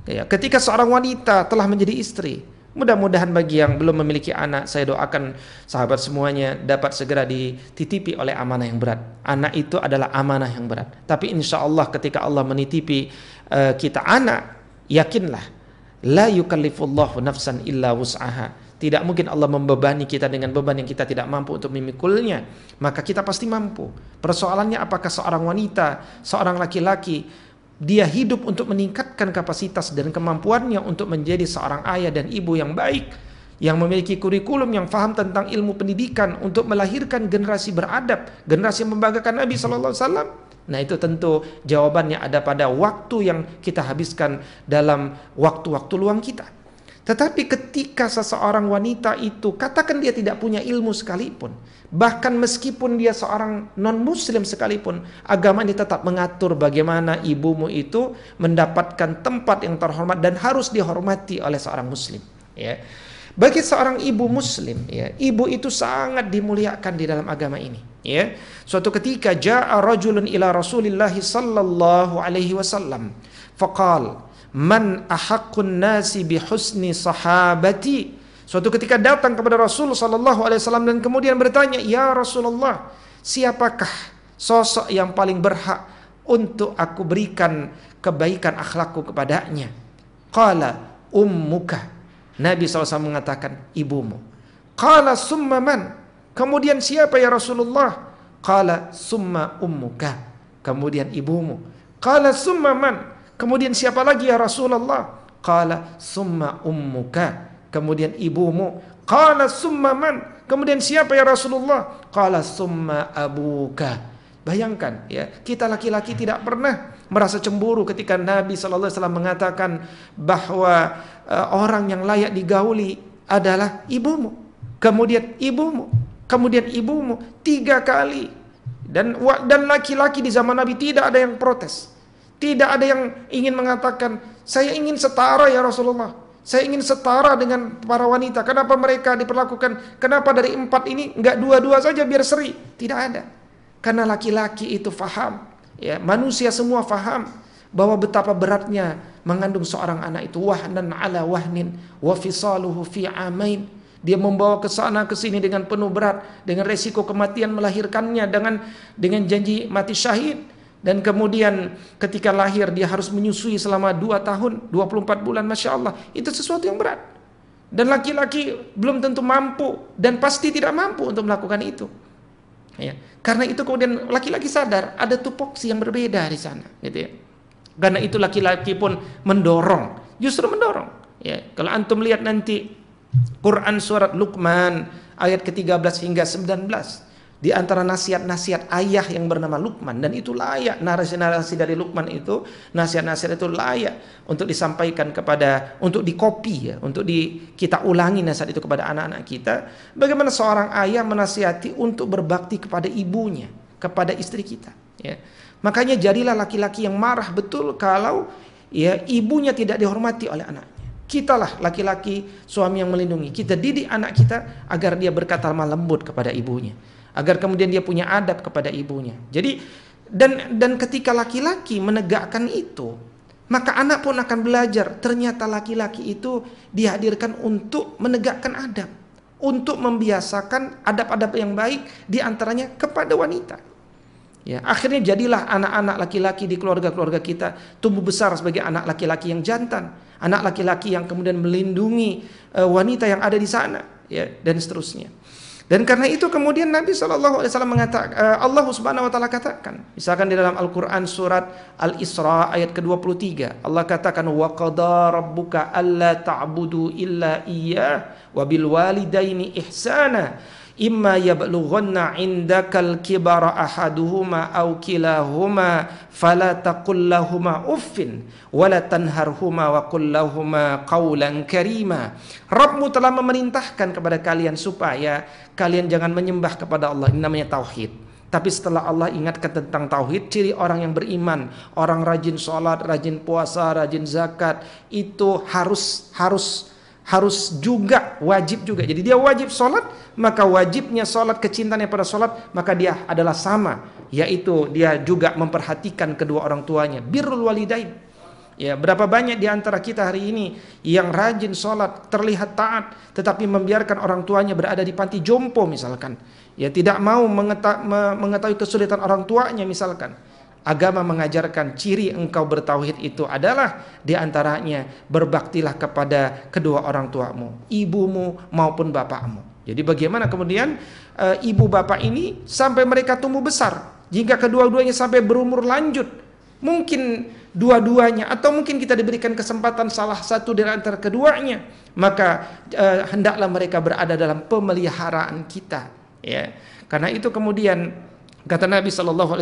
ya, ketika seorang wanita telah menjadi istri, Mudah-mudahan bagi yang belum memiliki anak, saya doakan sahabat semuanya dapat segera dititipi oleh amanah yang berat. Anak itu adalah amanah yang berat. Tapi insya Allah ketika Allah menitipi uh, kita anak, yakinlah La yukallifullahu nafsan illa wus'aha. Tidak mungkin Allah membebani kita dengan beban yang kita tidak mampu untuk memikulnya. Maka kita pasti mampu. Persoalannya apakah seorang wanita, seorang laki-laki dia hidup untuk meningkatkan kapasitas dan kemampuannya untuk menjadi seorang ayah dan ibu yang baik yang memiliki kurikulum yang faham tentang ilmu pendidikan untuk melahirkan generasi beradab, generasi yang membanggakan Nabi sallallahu alaihi wasallam. Nah, itu tentu jawabannya ada pada waktu yang kita habiskan dalam waktu-waktu luang kita. Tetapi ketika seseorang wanita itu katakan dia tidak punya ilmu sekalipun, bahkan meskipun dia seorang non-muslim sekalipun, agama ini tetap mengatur bagaimana ibumu itu mendapatkan tempat yang terhormat dan harus dihormati oleh seorang muslim, ya. Bagi seorang ibu muslim, ya, ibu itu sangat dimuliakan di dalam agama ini. Ya, suatu ketika jaa rajulun ila Rasulillah sallallahu alaihi wasallam, faqal, man ahaqqun nasi bi husni sahabati. Suatu ketika datang kepada Rasul sallallahu alaihi wasallam dan kemudian bertanya, "Ya Rasulullah, siapakah sosok yang paling berhak untuk aku berikan kebaikan akhlakku kepadanya?" Qala ummuka Nabi SAW mengatakan ibumu. Qala summa man? Kemudian siapa ya Rasulullah? Qala summa ummuka. Kemudian ibumu. Qala summa man? Kemudian siapa lagi ya Rasulullah? Qala summa ummuka. Kemudian ibumu. Qala summa man? Kemudian siapa ya Rasulullah? Qala summa abuka. Bayangkan ya, kita laki-laki tidak pernah merasa cemburu ketika Nabi wasallam mengatakan bahwa uh, orang yang layak digauli adalah ibumu. Kemudian ibumu, kemudian ibumu tiga kali. Dan dan laki-laki di zaman Nabi tidak ada yang protes. Tidak ada yang ingin mengatakan, saya ingin setara ya Rasulullah. Saya ingin setara dengan para wanita. Kenapa mereka diperlakukan? Kenapa dari empat ini nggak dua-dua saja biar seri? Tidak ada. Karena laki-laki itu faham. Ya, manusia semua faham bahwa betapa beratnya mengandung seorang anak itu wahnan ala wahnin wa fisaluhu fi amain dia membawa ke sana ke sini dengan penuh berat dengan resiko kematian melahirkannya dengan dengan janji mati syahid dan kemudian ketika lahir dia harus menyusui selama 2 tahun 24 bulan Masya Allah. Itu sesuatu yang berat. Dan laki-laki belum tentu mampu dan pasti tidak mampu untuk melakukan itu. Ya. karena itu kemudian laki-laki sadar ada tupoksi yang berbeda di sana gitu ya. Karena itu laki-laki pun mendorong, justru mendorong. Ya, kalau antum lihat nanti Quran surat Luqman ayat ke-13 hingga 19 di antara nasihat-nasihat ayah yang bernama Luqman dan itu layak narasi-narasi dari Luqman itu nasihat-nasihat itu layak untuk disampaikan kepada untuk dikopi ya untuk di kita ulangi nasihat itu kepada anak-anak kita bagaimana seorang ayah menasihati untuk berbakti kepada ibunya kepada istri kita ya Makanya jadilah laki-laki yang marah betul kalau ya ibunya tidak dihormati oleh anaknya. Kitalah laki-laki suami yang melindungi. Kita didik anak kita agar dia berkata lemah lembut kepada ibunya, agar kemudian dia punya adab kepada ibunya. Jadi dan dan ketika laki-laki menegakkan itu, maka anak pun akan belajar ternyata laki-laki itu dihadirkan untuk menegakkan adab, untuk membiasakan adab-adab yang baik di antaranya kepada wanita. Ya, akhirnya jadilah anak-anak laki-laki di keluarga-keluarga kita tumbuh besar sebagai anak laki-laki yang jantan, anak laki-laki yang kemudian melindungi uh, wanita yang ada di sana, ya, dan seterusnya. Dan karena itu kemudian Nabi Shallallahu Alaihi Wasallam mengatakan, uh, Allah Subhanahu Wa Taala katakan, misalkan di dalam Al Quran surat Al Isra ayat ke-23, Allah katakan, wa rabbuka alla ta'budu illa iya wa walidaini ihsana imma yablughanna indakal kibara ahaduhuma aw kilahuma fala taqul lahumā uffin wala tanharhuma wa qul lahumā qawlan karima. Rabbmu telah memerintahkan kepada kalian supaya kalian jangan menyembah kepada Allah. Ini namanya tauhid. Tapi setelah Allah ingatkan tentang tauhid, ciri orang yang beriman, orang rajin sholat, rajin puasa, rajin zakat, itu harus harus harus juga wajib juga. Jadi dia wajib sholat, maka wajibnya sholat kecintaannya pada sholat, maka dia adalah sama, yaitu dia juga memperhatikan kedua orang tuanya. Birrul walidain. Ya, berapa banyak di antara kita hari ini yang rajin sholat, terlihat taat, tetapi membiarkan orang tuanya berada di panti jompo misalkan. Ya, tidak mau mengetahui kesulitan orang tuanya misalkan. Agama mengajarkan ciri engkau bertauhid itu adalah di antaranya berbaktilah kepada kedua orang tuamu, ibumu maupun bapakmu. Jadi bagaimana kemudian e, ibu bapak ini sampai mereka tumbuh besar, jika kedua-duanya sampai berumur lanjut, mungkin dua-duanya atau mungkin kita diberikan kesempatan salah satu dari antara keduanya, maka e, hendaklah mereka berada dalam pemeliharaan kita, ya. Karena itu kemudian Kata Nabi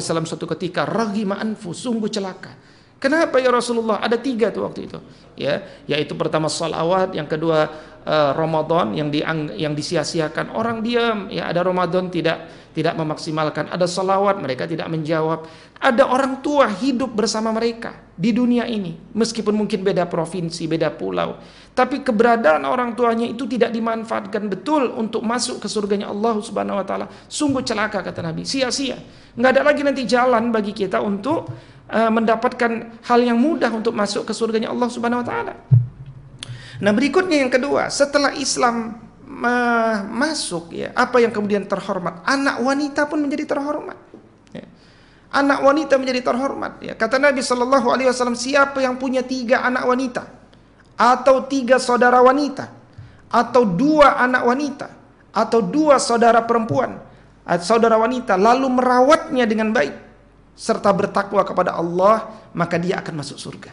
Wasallam suatu ketika, rahima anfu, sungguh celaka. Kenapa ya Rasulullah? Ada tiga tuh waktu itu, ya, yaitu pertama salawat, yang kedua uh, Ramadan yang di yang disia-siakan. Orang diam, ya ada Ramadan tidak tidak memaksimalkan, ada salawat mereka tidak menjawab, ada orang tua hidup bersama mereka di dunia ini, meskipun mungkin beda provinsi, beda pulau, tapi keberadaan orang tuanya itu tidak dimanfaatkan betul untuk masuk ke surganya Allah Subhanahu wa taala. Sungguh celaka kata Nabi, sia-sia. Nggak ada lagi nanti jalan bagi kita untuk uh, mendapatkan hal yang mudah untuk masuk ke surganya Allah Subhanahu wa taala. Nah, berikutnya yang kedua, setelah Islam uh, masuk ya, apa yang kemudian terhormat? Anak wanita pun menjadi terhormat. Ya. Anak wanita menjadi terhormat ya. Kata Nabi Shallallahu alaihi wasallam, siapa yang punya tiga anak wanita? atau tiga saudara wanita atau dua anak wanita atau dua saudara perempuan saudara wanita lalu merawatnya dengan baik serta bertakwa kepada Allah maka dia akan masuk surga.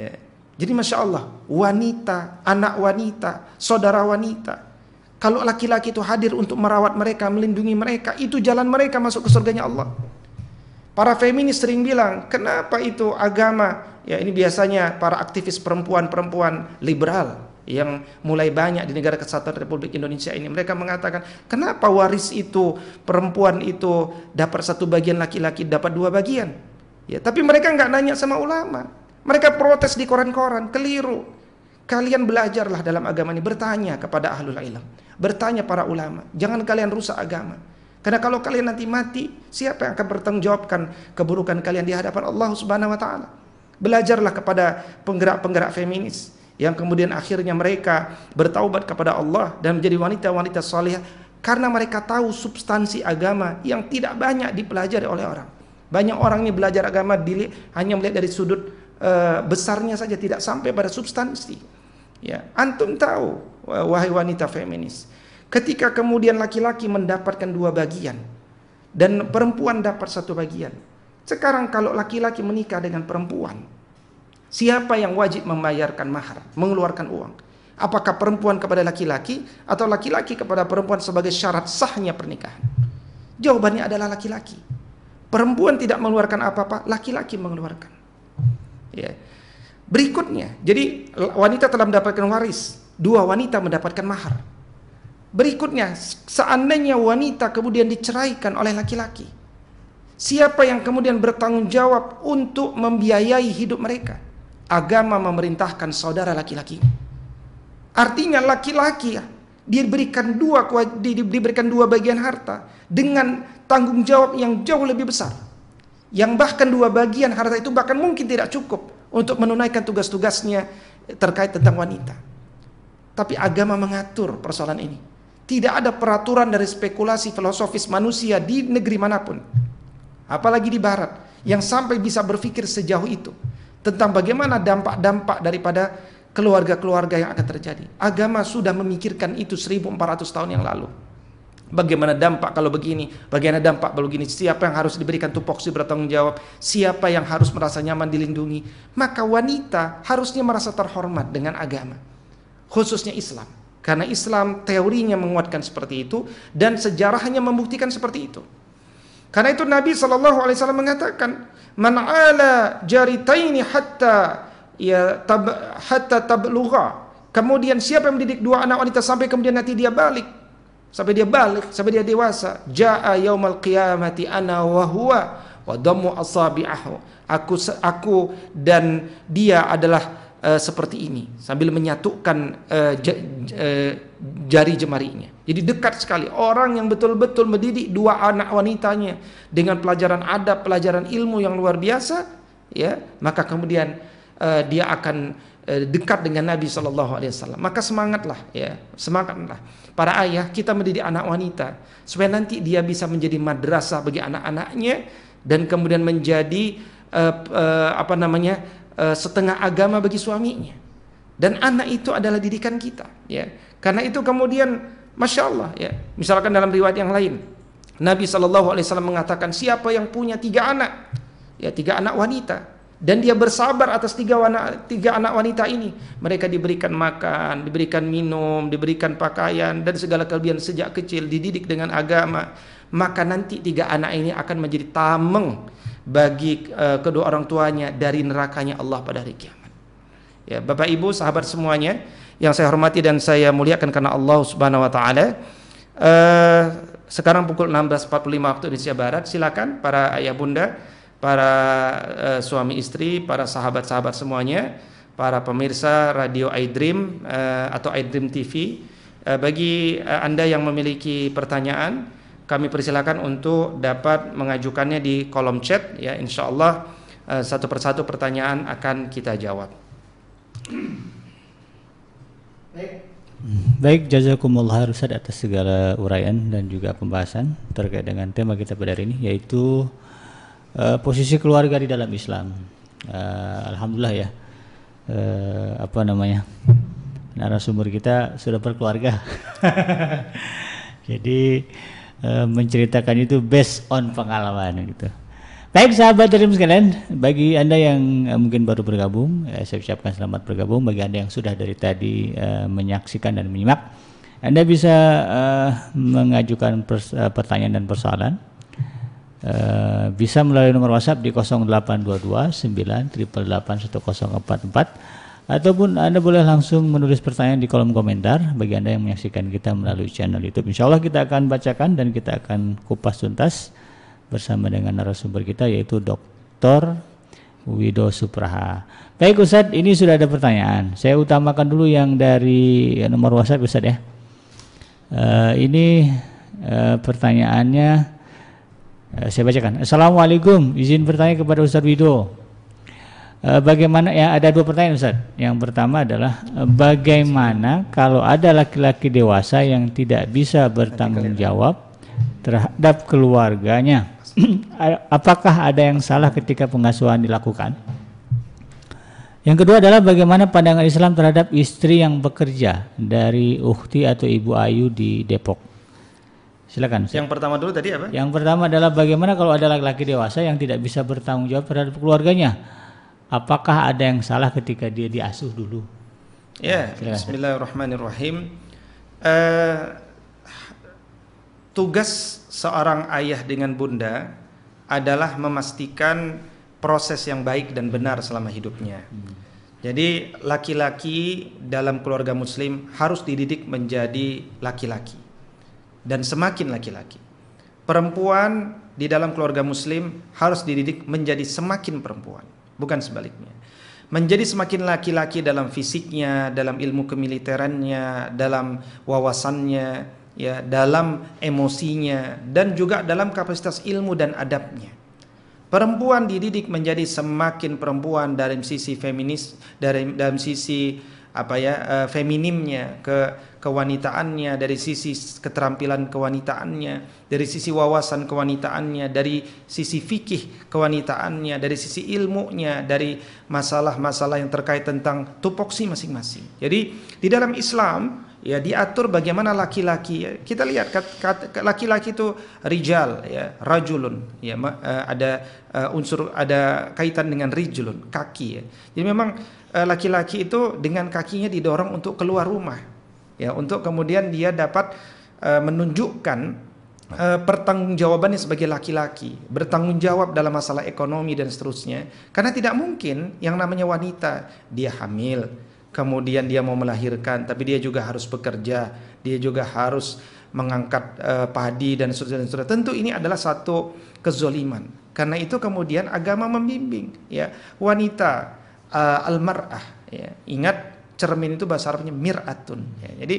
Ya. Jadi masya Allah wanita, anak wanita, saudara wanita. Kalau laki-laki itu hadir untuk merawat mereka, melindungi mereka, itu jalan mereka masuk ke surganya Allah. Para feminis sering bilang, kenapa itu agama? Ya ini biasanya para aktivis perempuan-perempuan liberal yang mulai banyak di negara kesatuan Republik Indonesia ini. Mereka mengatakan, kenapa waris itu perempuan itu dapat satu bagian laki-laki dapat dua bagian? Ya, tapi mereka nggak nanya sama ulama. Mereka protes di koran-koran, keliru. Kalian belajarlah dalam agama ini, bertanya kepada ahlul ilm, bertanya para ulama. Jangan kalian rusak agama. Karena kalau kalian nanti mati, siapa yang akan bertanggung jawabkan keburukan kalian di hadapan Allah Subhanahu wa taala? Belajarlah kepada penggerak-penggerak feminis yang kemudian akhirnya mereka bertaubat kepada Allah dan menjadi wanita-wanita saleh karena mereka tahu substansi agama yang tidak banyak dipelajari oleh orang. Banyak orang ini belajar agama dili, hanya melihat dari sudut uh, besarnya saja tidak sampai pada substansi. Ya, antum tahu wahai wanita feminis, Ketika kemudian laki-laki mendapatkan dua bagian dan perempuan dapat satu bagian. Sekarang kalau laki-laki menikah dengan perempuan, siapa yang wajib membayarkan mahar, mengeluarkan uang? Apakah perempuan kepada laki-laki atau laki-laki kepada perempuan sebagai syarat sahnya pernikahan? Jawabannya adalah laki-laki. Perempuan tidak mengeluarkan apa-apa, laki-laki mengeluarkan. Ya. Berikutnya, jadi wanita telah mendapatkan waris, dua wanita mendapatkan mahar. Berikutnya, seandainya wanita kemudian diceraikan oleh laki-laki, siapa yang kemudian bertanggung jawab untuk membiayai hidup mereka? Agama memerintahkan saudara laki-laki. Artinya laki-laki ya, diberikan dua diberikan dua bagian harta dengan tanggung jawab yang jauh lebih besar. Yang bahkan dua bagian harta itu bahkan mungkin tidak cukup untuk menunaikan tugas-tugasnya terkait tentang wanita. Tapi agama mengatur persoalan ini. Tidak ada peraturan dari spekulasi filosofis manusia di negeri mana pun. Apalagi di barat yang sampai bisa berpikir sejauh itu tentang bagaimana dampak-dampak daripada keluarga-keluarga yang akan terjadi. Agama sudah memikirkan itu 1400 tahun yang lalu. Bagaimana dampak kalau begini, bagaimana dampak kalau begini, siapa yang harus diberikan tupoksi bertanggung jawab, siapa yang harus merasa nyaman dilindungi. Maka wanita harusnya merasa terhormat dengan agama, khususnya Islam. Karena Islam teorinya menguatkan seperti itu dan sejarahnya membuktikan seperti itu. Karena itu Nabi Shallallahu Alaihi Wasallam mengatakan, "Man ala jaritaini hatta ya tab, hatta tablugha." Kemudian siapa yang mendidik dua anak wanita sampai kemudian nanti dia balik, sampai dia balik, sampai dia dewasa, jaa yaumal qiyamati ana wa huwa wa damu asabi'ahu. Aku aku dan dia adalah uh, seperti ini sambil menyatukan uh, uh, jari jemarinya. Jadi dekat sekali orang yang betul-betul mendidik dua anak wanitanya dengan pelajaran adab, pelajaran ilmu yang luar biasa, ya maka kemudian uh, dia akan uh, dekat dengan Nabi Shallallahu Alaihi Wasallam. Maka semangatlah, ya semangatlah para ayah kita mendidik anak wanita supaya nanti dia bisa menjadi madrasah bagi anak-anaknya dan kemudian menjadi uh, uh, apa namanya uh, setengah agama bagi suaminya. Dan anak itu adalah didikan kita, ya. Karena itu kemudian masya Allah, ya. Misalkan dalam riwayat yang lain, Nabi Wasallam mengatakan siapa yang punya tiga anak, ya tiga anak wanita, dan dia bersabar atas tiga, wana, tiga anak wanita ini. Mereka diberikan makan, diberikan minum, diberikan pakaian dan segala kelebihan sejak kecil, dididik dengan agama. Maka nanti tiga anak ini akan menjadi tameng bagi uh, kedua orang tuanya dari nerakanya Allah pada hari kiamat. Ya, Bapak Ibu, sahabat semuanya yang saya hormati dan saya muliakan karena Allah Subhanahu wa taala. Uh, sekarang pukul 16.45 waktu Indonesia Barat. Silakan para ayah bunda para uh, suami istri, para sahabat-sahabat semuanya, para pemirsa radio iDream uh, atau iDream TV. Uh, eh, bagi uh, Anda yang memiliki pertanyaan, kami persilakan untuk dapat mengajukannya di kolom chat ya insya Allah uh, satu persatu pertanyaan akan kita jawab. Baik. Baik, jazakumullah Ustaz atas segala uraian dan juga pembahasan terkait dengan tema kita pada hari ini yaitu uh, posisi keluarga di dalam Islam. Uh, Alhamdulillah ya. Uh, apa namanya? Narasumber kita sudah berkeluarga. Jadi menceritakan itu based on pengalaman gitu. Baik sahabat dari sekalian, bagi Anda yang uh, mungkin baru bergabung, uh, saya ucapkan selamat bergabung. Bagi Anda yang sudah dari tadi uh, menyaksikan dan menyimak, Anda bisa uh, mengajukan uh, pertanyaan dan persoalan Uh, bisa melalui nomor WhatsApp di 0822 9881044 ataupun Anda boleh langsung menulis pertanyaan di kolom komentar bagi Anda yang menyaksikan kita melalui channel YouTube. Insya Allah kita akan bacakan dan kita akan kupas tuntas bersama dengan narasumber kita yaitu Dr. Wido Supraha. Baik Ustadz, ini sudah ada pertanyaan. Saya utamakan dulu yang dari nomor WhatsApp Ustadz ya. Uh, ini uh, pertanyaannya Eh, saya bacakan. Assalamualaikum, izin bertanya kepada Ustaz Wido. Eh, bagaimana ya ada dua pertanyaan Ustaz. Yang pertama adalah eh, bagaimana kalau ada laki-laki dewasa yang tidak bisa bertanggung jawab terhadap keluarganya? Apakah ada yang salah ketika pengasuhan dilakukan? Yang kedua adalah bagaimana pandangan Islam terhadap istri yang bekerja dari Ukti atau Ibu Ayu di Depok. Silakan. Yang pertama dulu tadi apa? Yang pertama adalah bagaimana kalau ada laki-laki dewasa yang tidak bisa bertanggung jawab terhadap keluarganya? Apakah ada yang salah ketika dia diasuh dulu? Ya, nah, Bismillahirrahmanirrahim. Uh, tugas seorang ayah dengan bunda adalah memastikan proses yang baik dan benar selama hidupnya. Hmm. Jadi laki-laki dalam keluarga muslim harus dididik menjadi laki-laki dan semakin laki-laki. Perempuan di dalam keluarga muslim harus dididik menjadi semakin perempuan, bukan sebaliknya. Menjadi semakin laki-laki dalam fisiknya, dalam ilmu kemiliterannya, dalam wawasannya, ya, dalam emosinya dan juga dalam kapasitas ilmu dan adabnya. Perempuan dididik menjadi semakin perempuan dari sisi feminis, dari dalam sisi apa ya uh, feminimnya ke kewanitaannya dari sisi keterampilan kewanitaannya dari sisi wawasan kewanitaannya dari sisi fikih kewanitaannya dari sisi ilmunya dari masalah-masalah yang terkait tentang tupoksi masing-masing jadi di dalam Islam ya diatur bagaimana laki-laki ya. kita lihat laki-laki itu rijal ya rajulun ya eh, ada uh, unsur ada kaitan dengan rijulun kaki ya jadi memang Eh, laki-laki itu dengan kakinya didorong untuk keluar rumah. Ya untuk kemudian dia dapat uh, menunjukkan uh, pertanggungjawabannya sebagai laki-laki bertanggung jawab dalam masalah ekonomi dan seterusnya. Karena tidak mungkin yang namanya wanita dia hamil kemudian dia mau melahirkan tapi dia juga harus bekerja dia juga harus mengangkat uh, padi dan seterusnya, dan seterusnya. Tentu ini adalah satu kezoliman. Karena itu kemudian agama membimbing ya. Wanita uh, al-mar'ah ya. Ingat cermin itu bahasa Arabnya mir'atun ya. Jadi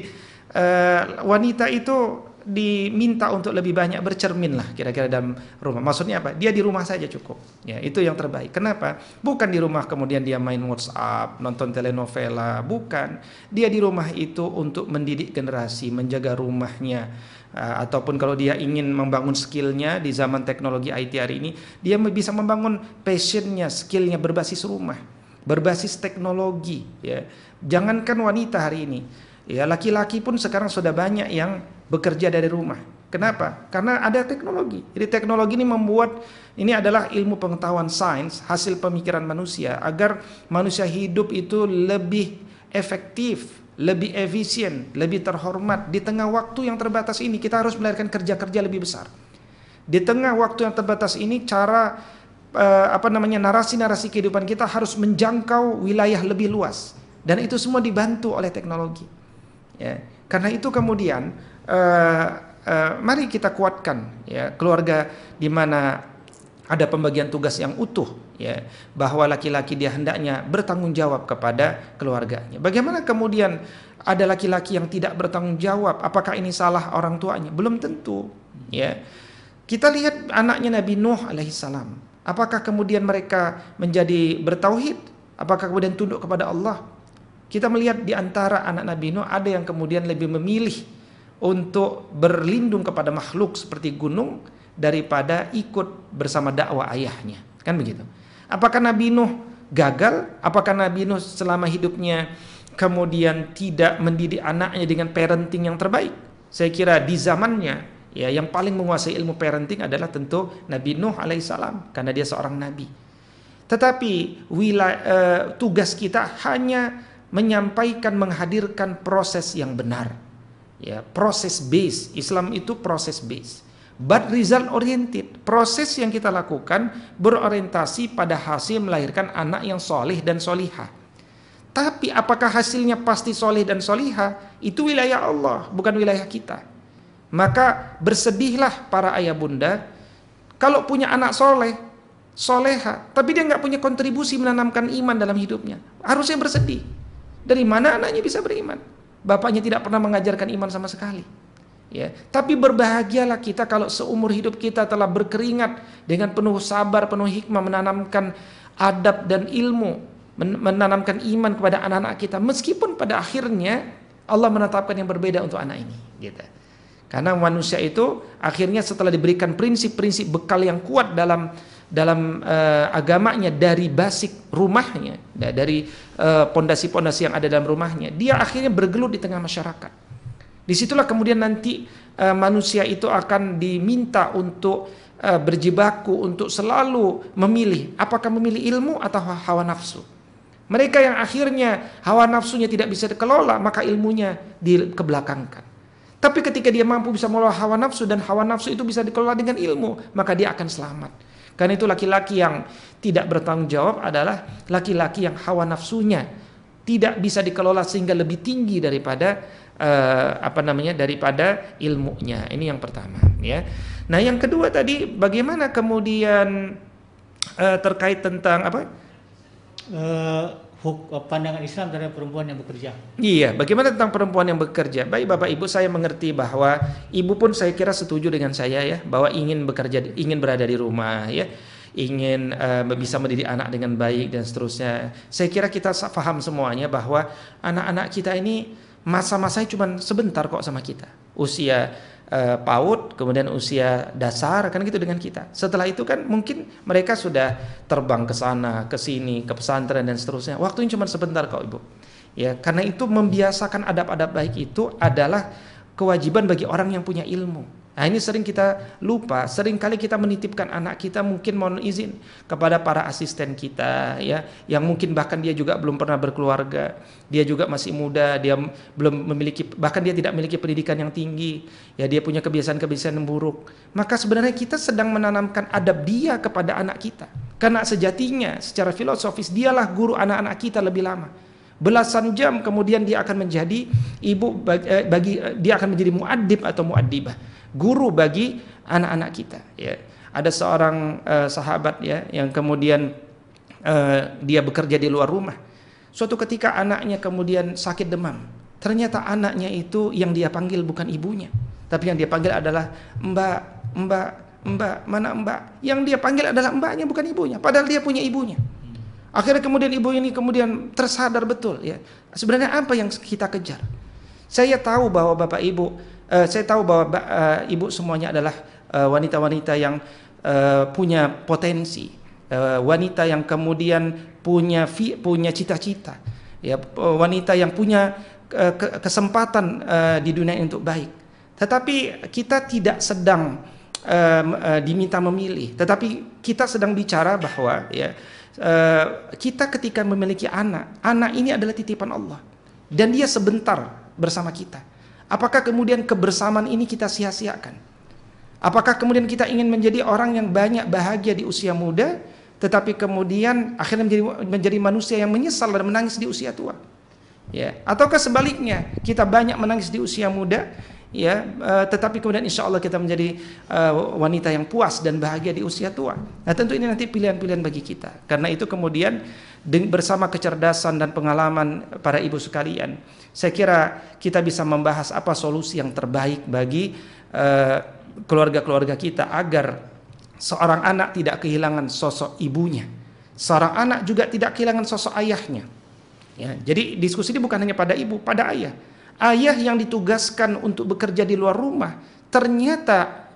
uh, wanita itu diminta untuk lebih banyak bercermin lah kira-kira dalam rumah. Maksudnya apa? Dia di rumah saja cukup. Ya, itu yang terbaik. Kenapa? Bukan di rumah kemudian dia main WhatsApp, nonton telenovela, bukan. Dia di rumah itu untuk mendidik generasi, menjaga rumahnya. Uh, ataupun kalau dia ingin membangun skillnya di zaman teknologi IT hari ini, dia bisa membangun passionnya, skillnya berbasis rumah, berbasis teknologi. Ya, jangankan wanita hari ini, ya laki-laki pun sekarang sudah banyak yang bekerja dari rumah. Kenapa? Karena ada teknologi. Jadi teknologi ini membuat ini adalah ilmu pengetahuan sains, hasil pemikiran manusia agar manusia hidup itu lebih efektif, lebih efisien, lebih terhormat. Di tengah waktu yang terbatas ini kita harus melahirkan kerja-kerja lebih besar. Di tengah waktu yang terbatas ini cara uh, apa namanya narasi-narasi kehidupan kita harus menjangkau wilayah lebih luas dan itu semua dibantu oleh teknologi. Ya. Karena itu kemudian uh, uh, mari kita kuatkan ya keluarga di mana ada pembagian tugas yang utuh ya bahwa laki-laki dia hendaknya bertanggung jawab kepada keluarganya. Bagaimana kemudian ada laki-laki yang tidak bertanggung jawab? Apakah ini salah orang tuanya? Belum tentu ya. Kita lihat anaknya Nabi Nuh alaihissalam. Apakah kemudian mereka menjadi bertauhid? Apakah kemudian tunduk kepada Allah? Kita melihat di antara anak Nabi Nuh ada yang kemudian lebih memilih untuk berlindung kepada makhluk seperti gunung daripada ikut bersama dakwah ayahnya. Kan begitu. Apakah Nabi Nuh gagal? Apakah Nabi Nuh selama hidupnya kemudian tidak mendidik anaknya dengan parenting yang terbaik? Saya kira di zamannya ya yang paling menguasai ilmu parenting adalah tentu Nabi Nuh alaihissalam karena dia seorang nabi. Tetapi wilayah, uh, tugas kita hanya menyampaikan menghadirkan proses yang benar. Ya proses base. Islam itu proses base. But result oriented. Proses yang kita lakukan berorientasi pada hasil melahirkan anak yang soleh dan solihah. Tapi apakah hasilnya pasti soleh dan solihah? Itu wilayah Allah bukan wilayah kita maka bersedihlah para ayah bunda kalau punya anak soleh soleha. Tapi dia nggak punya kontribusi menanamkan iman dalam hidupnya. Harusnya bersedih. Dari mana anaknya bisa beriman? Bapaknya tidak pernah mengajarkan iman sama sekali. Ya, tapi berbahagialah kita kalau seumur hidup kita telah berkeringat dengan penuh sabar, penuh hikmah menanamkan adab dan ilmu, menanamkan iman kepada anak-anak kita. Meskipun pada akhirnya Allah menetapkan yang berbeda untuk anak ini, gitu. Karena manusia itu akhirnya setelah diberikan prinsip-prinsip bekal yang kuat dalam dalam uh, agamanya dari basic rumahnya, dari eh, pondasi-pondasi uh, yang ada dalam rumahnya, dia akhirnya bergelut di tengah masyarakat. Di situlah kemudian nanti uh, manusia itu akan diminta untuk uh, berjibaku untuk selalu memilih apakah memilih ilmu atau hawa nafsu. Mereka yang akhirnya hawa nafsunya tidak bisa dikelola, maka ilmunya dikebelakangkan. Tapi ketika dia mampu bisa mengelola hawa nafsu dan hawa nafsu itu bisa dikelola dengan ilmu, maka dia akan selamat. Karena itu laki-laki yang tidak bertanggung jawab adalah laki-laki yang hawa nafsunya tidak bisa dikelola sehingga lebih tinggi daripada uh, apa namanya daripada ilmunya. Ini yang pertama, ya. Nah, yang kedua tadi bagaimana kemudian uh, terkait tentang apa? Uh, pandangan Islam terhadap perempuan yang bekerja. Iya, bagaimana tentang perempuan yang bekerja? Baik Bapak Ibu, saya mengerti bahwa ibu pun saya kira setuju dengan saya ya, bahwa ingin bekerja, ingin berada di rumah ya, ingin uh, bisa mendidik anak dengan baik dan seterusnya. Saya kira kita paham semuanya bahwa anak-anak kita ini masa-masanya cuma sebentar kok sama kita. Usia uh, PAUD, kemudian usia dasar kan gitu dengan kita. Setelah itu kan mungkin mereka sudah terbang ke sana, ke sini, ke pesantren dan seterusnya. Waktunya cuma sebentar kok Ibu. Ya, karena itu membiasakan adab-adab baik itu adalah kewajiban bagi orang yang punya ilmu. Nah ini sering kita lupa, sering kali kita menitipkan anak kita mungkin mohon izin kepada para asisten kita ya, yang mungkin bahkan dia juga belum pernah berkeluarga, dia juga masih muda, dia belum memiliki bahkan dia tidak memiliki pendidikan yang tinggi, ya dia punya kebiasaan-kebiasaan yang buruk. Maka sebenarnya kita sedang menanamkan adab dia kepada anak kita. Karena sejatinya secara filosofis dialah guru anak-anak kita lebih lama belasan jam kemudian dia akan menjadi ibu bagi, eh, bagi dia akan menjadi muadib atau muadibah guru bagi anak-anak kita ya ada seorang uh, sahabat ya yang kemudian uh, dia bekerja di luar rumah suatu ketika anaknya kemudian sakit demam ternyata anaknya itu yang dia panggil bukan ibunya Tapi yang dia panggil adalah Mbak, Mbak, Mbak, mana Mbak? Yang dia panggil adalah mbaknya bukan ibunya, padahal dia punya ibunya. Akhirnya kemudian ibu ini kemudian tersadar betul ya. Sebenarnya apa yang kita kejar? Saya tahu bahwa Bapak Ibu, uh, saya tahu bahwa uh, Ibu semuanya adalah eh, wanita-wanita uh, yang uh, punya potensi, uh, wanita yang kemudian punya punya cita-cita, ya wanita yang punya uh, kesempatan uh, di dunia untuk baik. Tetapi kita tidak sedang uh, uh, diminta memilih, tetapi kita sedang bicara bahwa ya uh, kita ketika memiliki anak, anak ini adalah titipan Allah dan dia sebentar bersama kita. Apakah kemudian kebersamaan ini kita sia-siakan? Apakah kemudian kita ingin menjadi orang yang banyak bahagia di usia muda, tetapi kemudian akhirnya menjadi menjadi manusia yang menyesal dan menangis di usia tua? Ya, ataukah sebaliknya kita banyak menangis di usia muda, ya, uh, tetapi kemudian insya Allah kita menjadi uh, wanita yang puas dan bahagia di usia tua. Nah, tentu ini nanti pilihan-pilihan bagi kita. Karena itu kemudian bersama kecerdasan dan pengalaman para ibu sekalian, saya kira kita bisa membahas apa solusi yang terbaik bagi eh, keluarga-keluarga kita agar seorang anak tidak kehilangan sosok ibunya, seorang anak juga tidak kehilangan sosok ayahnya. Ya, jadi diskusi ini bukan hanya pada ibu, pada ayah. Ayah yang ditugaskan untuk bekerja di luar rumah, ternyata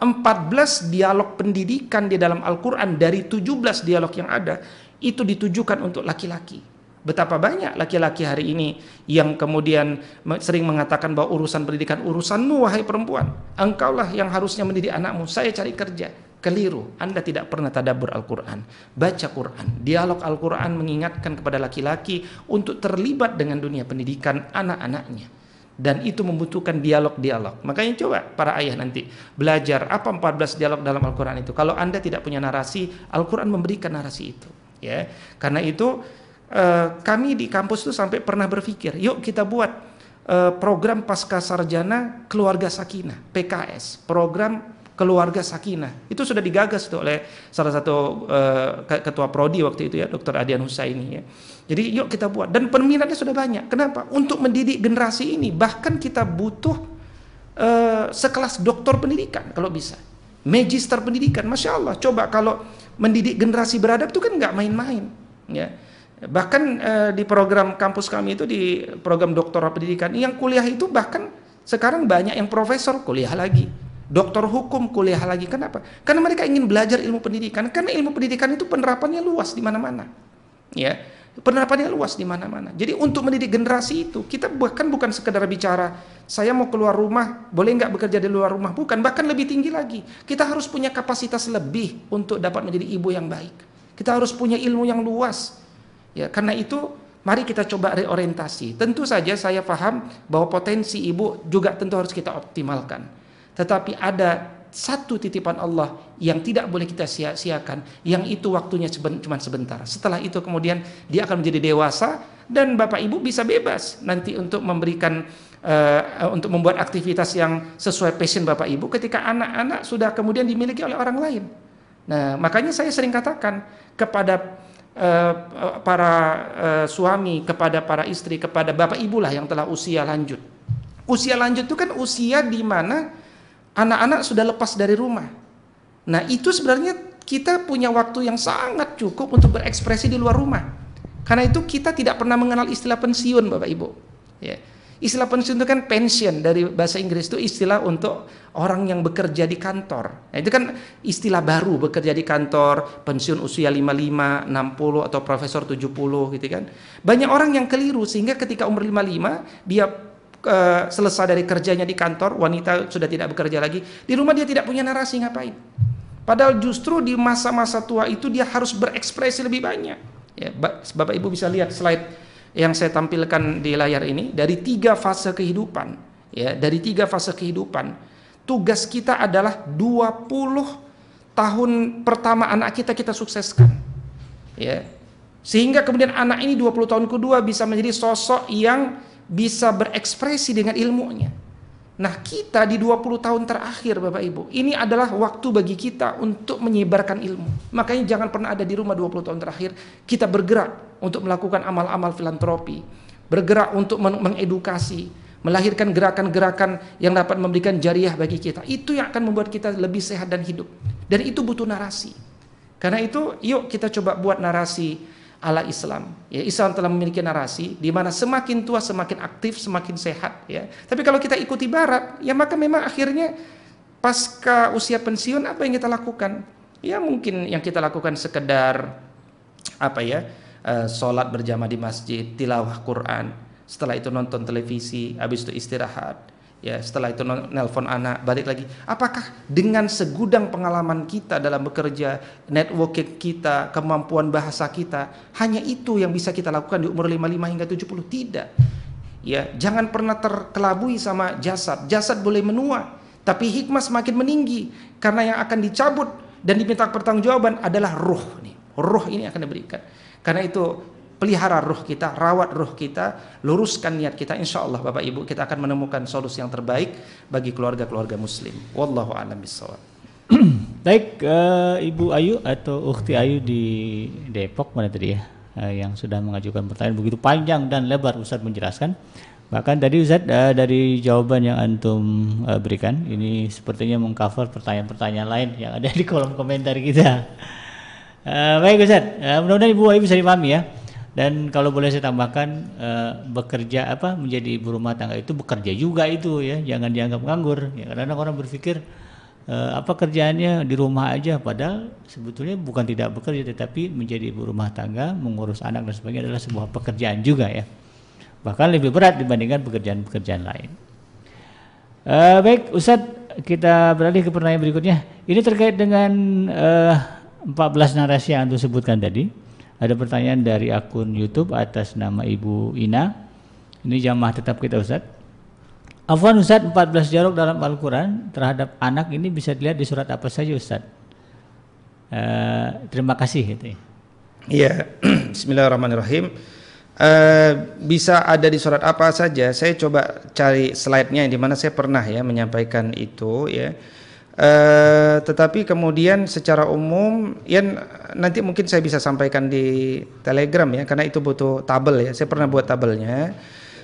14 dialog pendidikan di dalam Al-Quran dari 17 dialog yang ada itu ditujukan untuk laki-laki. Betapa banyak laki-laki hari ini yang kemudian sering mengatakan bahwa urusan pendidikan urusanmu wahai perempuan. Engkaulah yang harusnya mendidik anakmu. Saya cari kerja. Keliru. Anda tidak pernah tadabur Al-Quran. Baca Quran. Dialog Al-Quran mengingatkan kepada laki-laki untuk terlibat dengan dunia pendidikan anak-anaknya dan itu membutuhkan dialog-dialog. Makanya coba para ayah nanti belajar apa 14 dialog dalam Al-Qur'an itu. Kalau Anda tidak punya narasi, Al-Qur'an memberikan narasi itu, ya. Karena itu uh, kami di kampus itu sampai pernah berpikir, yuk kita buat uh, program pasca sarjana keluarga sakinah PKS, program keluarga sakinah. Itu sudah digagas tuh oleh salah satu uh, ketua prodi waktu itu ya, Dr. Adian Husaini ya. Jadi yuk kita buat dan peminatnya sudah banyak. Kenapa? Untuk mendidik generasi ini bahkan kita butuh uh, sekelas doktor pendidikan kalau bisa. Magister pendidikan, masya Allah. Coba kalau mendidik generasi beradab itu kan nggak main-main, ya Bahkan eh, di program kampus kami itu di program doktoral pendidikan yang kuliah itu bahkan sekarang banyak yang profesor kuliah lagi. Doktor hukum kuliah lagi. Kenapa? Karena mereka ingin belajar ilmu pendidikan. Karena ilmu pendidikan itu penerapannya luas di mana-mana. Ya, penerapannya luas di mana-mana. Jadi untuk mendidik generasi itu, kita bahkan bukan sekedar bicara, saya mau keluar rumah, boleh nggak bekerja di luar rumah? Bukan, bahkan lebih tinggi lagi. Kita harus punya kapasitas lebih untuk dapat menjadi ibu yang baik. Kita harus punya ilmu yang luas. Ya, karena itu mari kita coba reorientasi. Tentu saja saya paham bahwa potensi ibu juga tentu harus kita optimalkan. Tetapi ada satu titipan Allah yang tidak boleh kita sia-siakan, yang itu waktunya cuma sebentar. Setelah itu kemudian dia akan menjadi dewasa dan Bapak Ibu bisa bebas nanti untuk memberikan uh, untuk membuat aktivitas yang sesuai passion Bapak Ibu ketika anak-anak sudah kemudian dimiliki oleh orang lain. Nah, makanya saya sering katakan kepada Eh, para uh, suami kepada para istri kepada bapak ibu lah yang telah usia lanjut. Usia lanjut itu kan usia di mana anak-anak sudah lepas dari rumah. Nah itu sebenarnya kita punya waktu yang sangat cukup untuk berekspresi di luar rumah. Karena itu kita tidak pernah mengenal istilah pensiun Bapak Ibu. Ya. Istilah pensiun itu kan pension dari bahasa Inggris itu istilah untuk orang yang bekerja di kantor. Nah, itu kan istilah baru bekerja di kantor, pensiun usia 55, 60 atau profesor 70 gitu kan. Banyak orang yang keliru sehingga ketika umur 55 dia uh, selesai dari kerjanya di kantor, wanita sudah tidak bekerja lagi, di rumah dia tidak punya narasi ngapain. Padahal justru di masa-masa tua itu dia harus berekspresi lebih banyak. Ya, Bapak Ibu bisa lihat slide yang saya tampilkan di layar ini dari tiga fase kehidupan ya dari tiga fase kehidupan tugas kita adalah 20 tahun pertama anak kita kita sukseskan ya sehingga kemudian anak ini 20 tahun kedua bisa menjadi sosok yang bisa berekspresi dengan ilmunya Nah kita di 20 tahun terakhir Bapak Ibu Ini adalah waktu bagi kita untuk menyebarkan ilmu Makanya jangan pernah ada di rumah 20 tahun terakhir Kita bergerak untuk melakukan amal-amal filantropi Bergerak untuk mengedukasi melahirkan gerakan-gerakan yang dapat memberikan jariah bagi kita. Itu yang akan membuat kita lebih sehat dan hidup. Dan itu butuh narasi. Karena itu, yuk kita coba buat narasi ala Islam. Ya, Islam telah memiliki narasi di mana semakin tua semakin aktif, semakin sehat. Ya. Tapi kalau kita ikuti Barat, ya maka memang akhirnya pasca usia pensiun apa yang kita lakukan? Ya mungkin yang kita lakukan sekedar apa ya, uh, sholat berjamaah di masjid, tilawah Quran. Setelah itu nonton televisi, habis itu istirahat ya setelah itu nelpon anak balik lagi. Apakah dengan segudang pengalaman kita dalam bekerja networking kita kemampuan bahasa kita hanya itu yang bisa kita lakukan di umur 55 hingga 70 tidak. Ya jangan pernah terkelabui sama jasad. Jasad boleh menua tapi hikmah semakin meninggi. Karena yang akan dicabut dan diminta pertanggungjawaban adalah ruh nih. Ruh ini akan diberikan. Karena itu pelihara ruh kita, rawat ruh kita, luruskan niat kita. Insya Allah Bapak Ibu kita akan menemukan solusi yang terbaik bagi keluarga-keluarga Muslim. Wallahu a'lam bishawab. Baik, uh, Ibu Ayu atau Ukti Ayu di Depok mana tadi ya, uh, yang sudah mengajukan pertanyaan begitu panjang dan lebar Ustadz menjelaskan. Bahkan tadi Ustadz uh, dari jawaban yang antum uh, berikan, ini sepertinya mengcover pertanyaan-pertanyaan lain yang ada di kolom komentar kita. Uh, baik Ustadz, uh, mudah-mudahan Ibu Ayu bisa dipahami ya. Dan kalau boleh saya tambahkan uh, bekerja apa menjadi ibu rumah tangga itu bekerja juga itu ya, jangan dianggap nganggur. Ya, karena orang berpikir uh, apa kerjaannya di rumah aja padahal sebetulnya bukan tidak bekerja tetapi menjadi ibu rumah tangga, mengurus anak dan sebagainya adalah sebuah pekerjaan juga ya. Bahkan lebih berat dibandingkan pekerjaan-pekerjaan lain. Uh, baik, Ustadz, kita beralih ke pertanyaan berikutnya. Ini terkait dengan uh, 14 narasi yang Anda sebutkan tadi. Ada pertanyaan dari akun YouTube atas nama Ibu Ina. Ini jamaah tetap kita Ustaz. Afwan Ustaz 14 jarok dalam Al-Quran terhadap anak ini bisa dilihat di surat apa saja Ustaz? Uh, terima kasih gitu ya. Iya, Bismillahirrahmanirrahim. Uh, bisa ada di surat apa saja. Saya coba cari slide-nya di mana saya pernah ya menyampaikan itu ya. Uh, tetapi kemudian secara umum ya nanti mungkin saya bisa sampaikan di Telegram ya karena itu butuh tabel ya. Saya pernah buat tabelnya.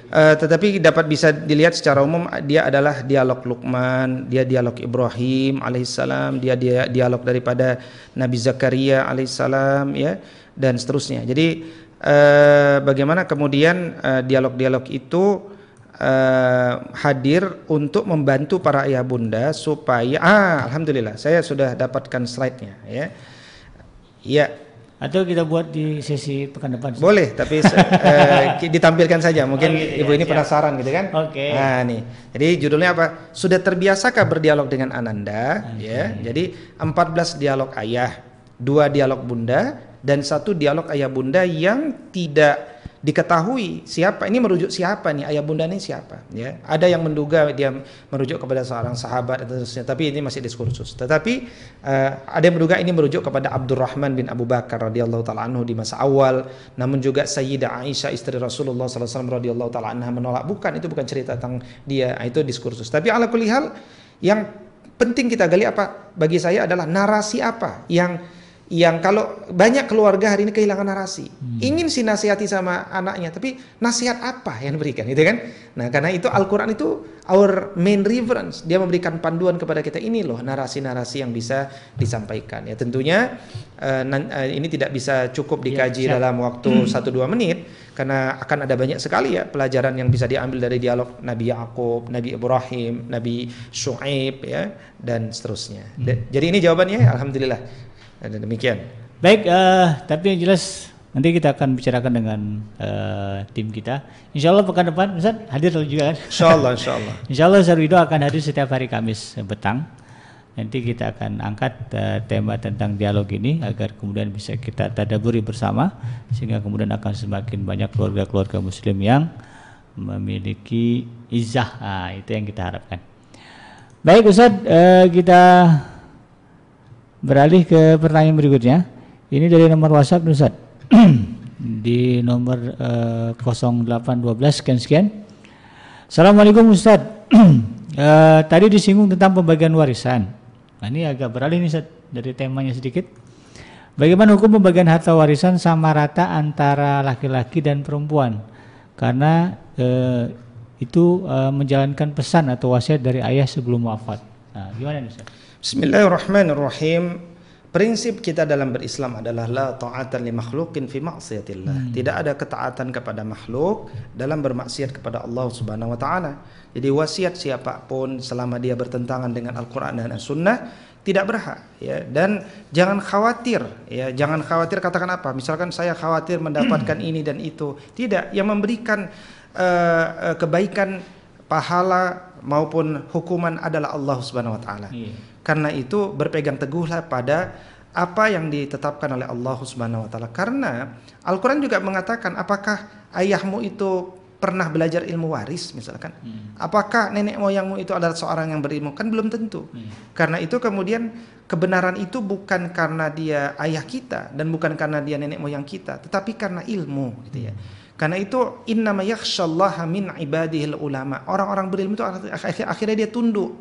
Uh, tetapi dapat bisa dilihat secara umum dia adalah dialog Luqman, dia dialog Ibrahim alaihissalam, dia dia dialog daripada Nabi Zakaria alaihissalam ya dan seterusnya. Jadi uh, bagaimana kemudian dialog-dialog uh, itu uh, hadir untuk membantu para ayah bunda supaya ah alhamdulillah saya sudah dapatkan slide-nya ya. Ya. Atau kita buat di sesi pekan depan. Boleh, tapi uh, ditampilkan saja. Mungkin oh, gitu, ibu ya, ini siap. penasaran gitu kan? Oke. Okay. Nah nih, jadi judulnya apa? Sudah terbiasakah berdialog dengan Ananda? Okay. Ya, jadi 14 dialog ayah, dua dialog bunda, dan satu dialog ayah bunda yang tidak diketahui siapa ini merujuk siapa nih ayah bunda ini siapa ya. Ada yang menduga dia merujuk kepada seorang sahabat dan seterusnya tapi ini masih diskursus. Tetapi uh, ada yang menduga ini merujuk kepada Abdurrahman bin Abu Bakar radhiyallahu taala anhu di masa awal. Namun juga Sayyidah Aisyah istri Rasulullah sallallahu alaihi radhiyallahu taala anha menolak. Bukan itu bukan cerita tentang dia itu diskursus. Tapi ala kulli hal yang penting kita gali apa? Bagi saya adalah narasi apa yang yang kalau banyak keluarga hari ini kehilangan narasi, hmm. ingin sih nasihati sama anaknya, tapi nasihat apa yang diberikan, gitu kan? Nah, karena itu Al-Quran itu our main reference, dia memberikan panduan kepada kita ini loh narasi-narasi yang bisa disampaikan. Ya tentunya uh, uh, ini tidak bisa cukup ya, dikaji ya, dalam waktu hmm. satu dua menit, karena akan ada banyak sekali ya pelajaran yang bisa diambil dari dialog Nabi Yakub, Nabi Ibrahim, Nabi Shu'aib ya dan seterusnya. Hmm. Jadi ini jawabannya, alhamdulillah. Dan demikian. Baik, uh, tapi yang jelas nanti kita akan bicarakan dengan uh, tim kita. Insya Allah pekan depan Ustaz hadir juga kan? Insya Allah, Insya Allah. insya Allah Ustaz Wido akan hadir setiap hari Kamis petang. Nanti kita akan angkat uh, tema tentang dialog ini agar kemudian bisa kita tadaburi bersama sehingga kemudian akan semakin banyak keluarga-keluarga muslim yang memiliki izah. Nah, itu yang kita harapkan. Baik Ustaz, uh, kita Beralih ke pertanyaan berikutnya. Ini dari nomor WhatsApp Ustaz. di nomor uh, 0812 sekian sekian. Assalamualaikum Ustaz. uh, tadi disinggung tentang pembagian warisan. Nah, ini agak beralih nih Ustaz dari temanya sedikit. Bagaimana hukum pembagian harta warisan sama rata antara laki-laki dan perempuan? Karena uh, itu uh, menjalankan pesan atau wasiat dari ayah sebelum wafat. Nah, gimana nih Ustaz? Bismillahirrahmanirrahim. Prinsip kita dalam berislam adalah la ta'atan li makhluqin fi ma'siyatillah. Hmm. Tidak ada ketaatan kepada makhluk dalam bermaksiat kepada Allah Subhanahu wa taala. Jadi wasiat siapa pun selama dia bertentangan dengan Al-Qur'an dan As-Sunnah tidak berhak ya dan jangan khawatir ya jangan khawatir katakan apa misalkan saya khawatir mendapatkan ini dan itu tidak yang memberikan uh, uh, kebaikan pahala maupun hukuman adalah Allah Subhanahu wa taala. Yeah. Karena itu berpegang teguhlah pada apa yang ditetapkan oleh Allah Subhanahu wa taala. Karena Al-Qur'an juga mengatakan apakah ayahmu itu pernah belajar ilmu waris misalkan. Hmm. Apakah nenek moyangmu itu adalah seorang yang berilmu? Kan belum tentu. Hmm. Karena itu kemudian kebenaran itu bukan karena dia ayah kita dan bukan karena dia nenek moyang kita, tetapi karena ilmu gitu ya. Hmm. Karena itu innama yakhsyallaha min ibadihil ulama. Orang-orang berilmu itu akhirnya dia tunduk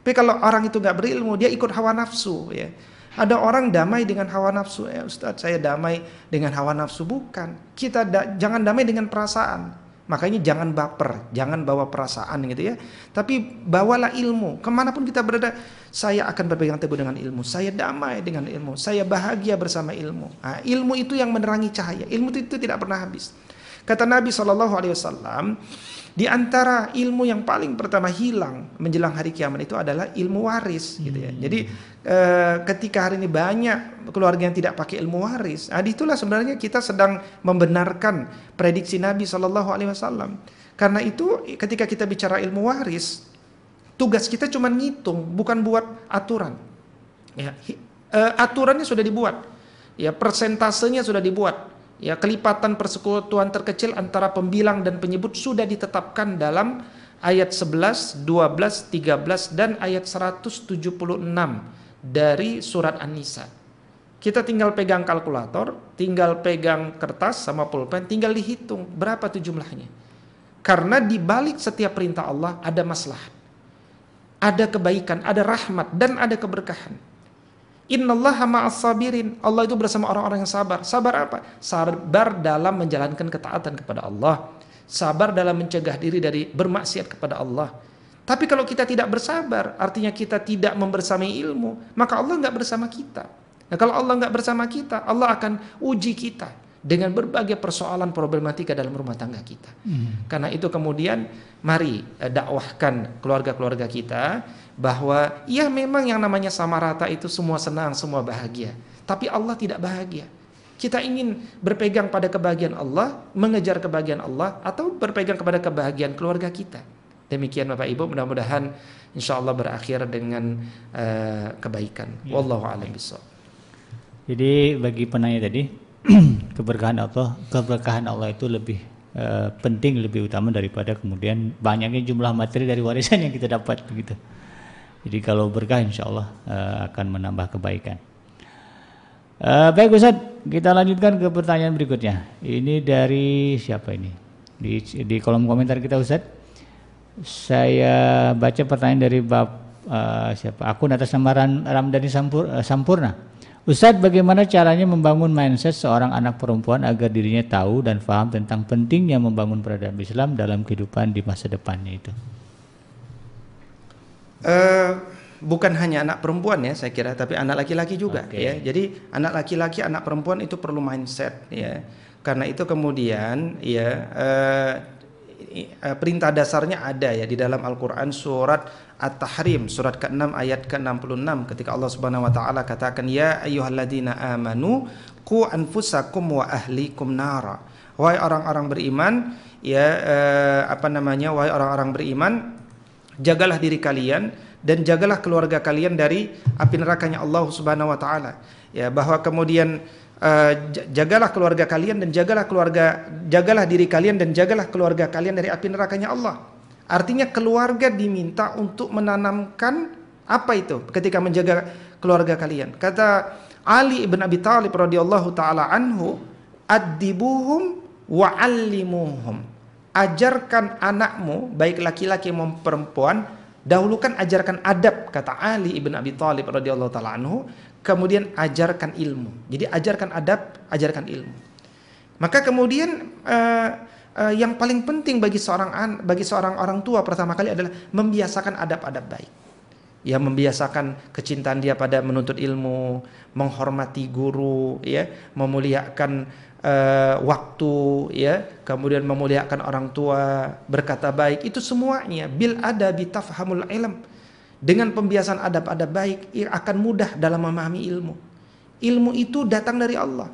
tapi kalau orang itu nggak berilmu, dia ikut hawa nafsu. Ya. Ada orang damai dengan hawa nafsu. Ya Ustaz, saya damai dengan hawa nafsu. Bukan. Kita da jangan damai dengan perasaan. Makanya jangan baper, jangan bawa perasaan gitu ya. Tapi bawalah ilmu. Ke mana pun kita berada, saya akan berpegang teguh dengan ilmu. Saya damai dengan ilmu. Saya bahagia bersama ilmu. Nah, ilmu itu yang menerangi cahaya. Ilmu itu, tidak pernah habis. Kata Nabi Wasallam, di antara ilmu yang paling pertama hilang menjelang hari kiamat itu adalah ilmu waris gitu ya. Hmm. Jadi e, ketika hari ini banyak keluarga yang tidak pakai ilmu waris, nah itulah sebenarnya kita sedang membenarkan prediksi Nabi Shallallahu alaihi wasallam. Karena itu ketika kita bicara ilmu waris, tugas kita cuma ngitung, bukan buat aturan. Ya, e, aturannya sudah dibuat. Ya, persentasenya sudah dibuat ya kelipatan persekutuan terkecil antara pembilang dan penyebut sudah ditetapkan dalam ayat 11, 12, 13 dan ayat 176 dari surat An-Nisa. Kita tinggal pegang kalkulator, tinggal pegang kertas sama pulpen, tinggal dihitung berapa tuh jumlahnya. Karena di balik setiap perintah Allah ada maslahat. Ada kebaikan, ada rahmat dan ada keberkahan. Innallaha ma'as sabirin. Allah itu bersama orang-orang yang sabar. Sabar apa? Sabar dalam menjalankan ketaatan kepada Allah. Sabar dalam mencegah diri dari bermaksiat kepada Allah. Tapi kalau kita tidak bersabar, artinya kita tidak membersamai ilmu, maka Allah nggak bersama kita. Nah kalau Allah nggak bersama kita, Allah akan uji kita dengan berbagai persoalan problematika dalam rumah tangga kita. Hmm. Karena itu kemudian mari eh, dakwahkan keluarga-keluarga kita bahwa ya memang yang namanya sama rata itu semua senang, semua bahagia. Tapi Allah tidak bahagia. Kita ingin berpegang pada kebahagiaan Allah, mengejar kebahagiaan Allah, atau berpegang kepada kebahagiaan keluarga kita. Demikian Bapak Ibu, mudah-mudahan insya Allah berakhir dengan uh, kebaikan. Ya. Wallahu a'lam bishawab. Jadi bagi penanya tadi, keberkahan Allah, keberkahan Allah itu lebih uh, penting, lebih utama daripada kemudian banyaknya jumlah materi dari warisan yang kita dapat begitu. Jadi kalau berkah insya Allah uh, akan menambah kebaikan. Uh, baik Ustaz, kita lanjutkan ke pertanyaan berikutnya. Ini dari siapa ini? Di, di kolom komentar kita Ustaz. Saya baca pertanyaan dari Bab uh, siapa? Akun atas nama Ramdhani Sampur, uh, Sampurna. Ustadz, bagaimana caranya membangun mindset seorang anak perempuan agar dirinya tahu dan paham tentang pentingnya membangun peradaban Islam dalam kehidupan di masa depannya itu? Uh, bukan hanya anak perempuan ya saya kira, tapi anak laki-laki juga okay. ya. Jadi anak laki-laki, anak perempuan itu perlu mindset ya. Karena itu kemudian ya uh, perintah dasarnya ada ya di dalam Al-Qur'an surat At-Tahrim surat ke-6 ayat ke-66 ketika Allah Subhanahu wa taala katakan ya ayyuhalladzina amanu qu anfusakum wa ahlikum nara. Wahai orang-orang beriman ya uh, apa namanya wahai orang-orang beriman jagalah diri kalian dan jagalah keluarga kalian dari api nerakanya Allah Subhanahu wa taala. Ya, bahwa kemudian uh, jagalah keluarga kalian dan jagalah keluarga jagalah diri kalian dan jagalah keluarga kalian dari api nerakanya Allah. Artinya keluarga diminta untuk menanamkan apa itu ketika menjaga keluarga kalian. Kata Ali ibn Abi Thalib radhiyallahu taala anhu, "Adibuhum wa 'allimuhum." Ajarkan anakmu baik laki-laki maupun perempuan dahulukan ajarkan adab kata Ali ibn Abi Thalib radhiyallahu taala anhu kemudian ajarkan ilmu jadi ajarkan adab ajarkan ilmu maka kemudian uh, uh, yang paling penting bagi seorang an, bagi seorang orang tua pertama kali adalah membiasakan adab-adab baik. Ya membiasakan kecintaan dia pada menuntut ilmu, menghormati guru, ya, memuliakan uh, waktu, ya, kemudian memuliakan orang tua, berkata baik. Itu semuanya bil ada bitafhamul ilm. Dengan pembiasaan adab-adab baik akan mudah dalam memahami ilmu. Ilmu itu datang dari Allah.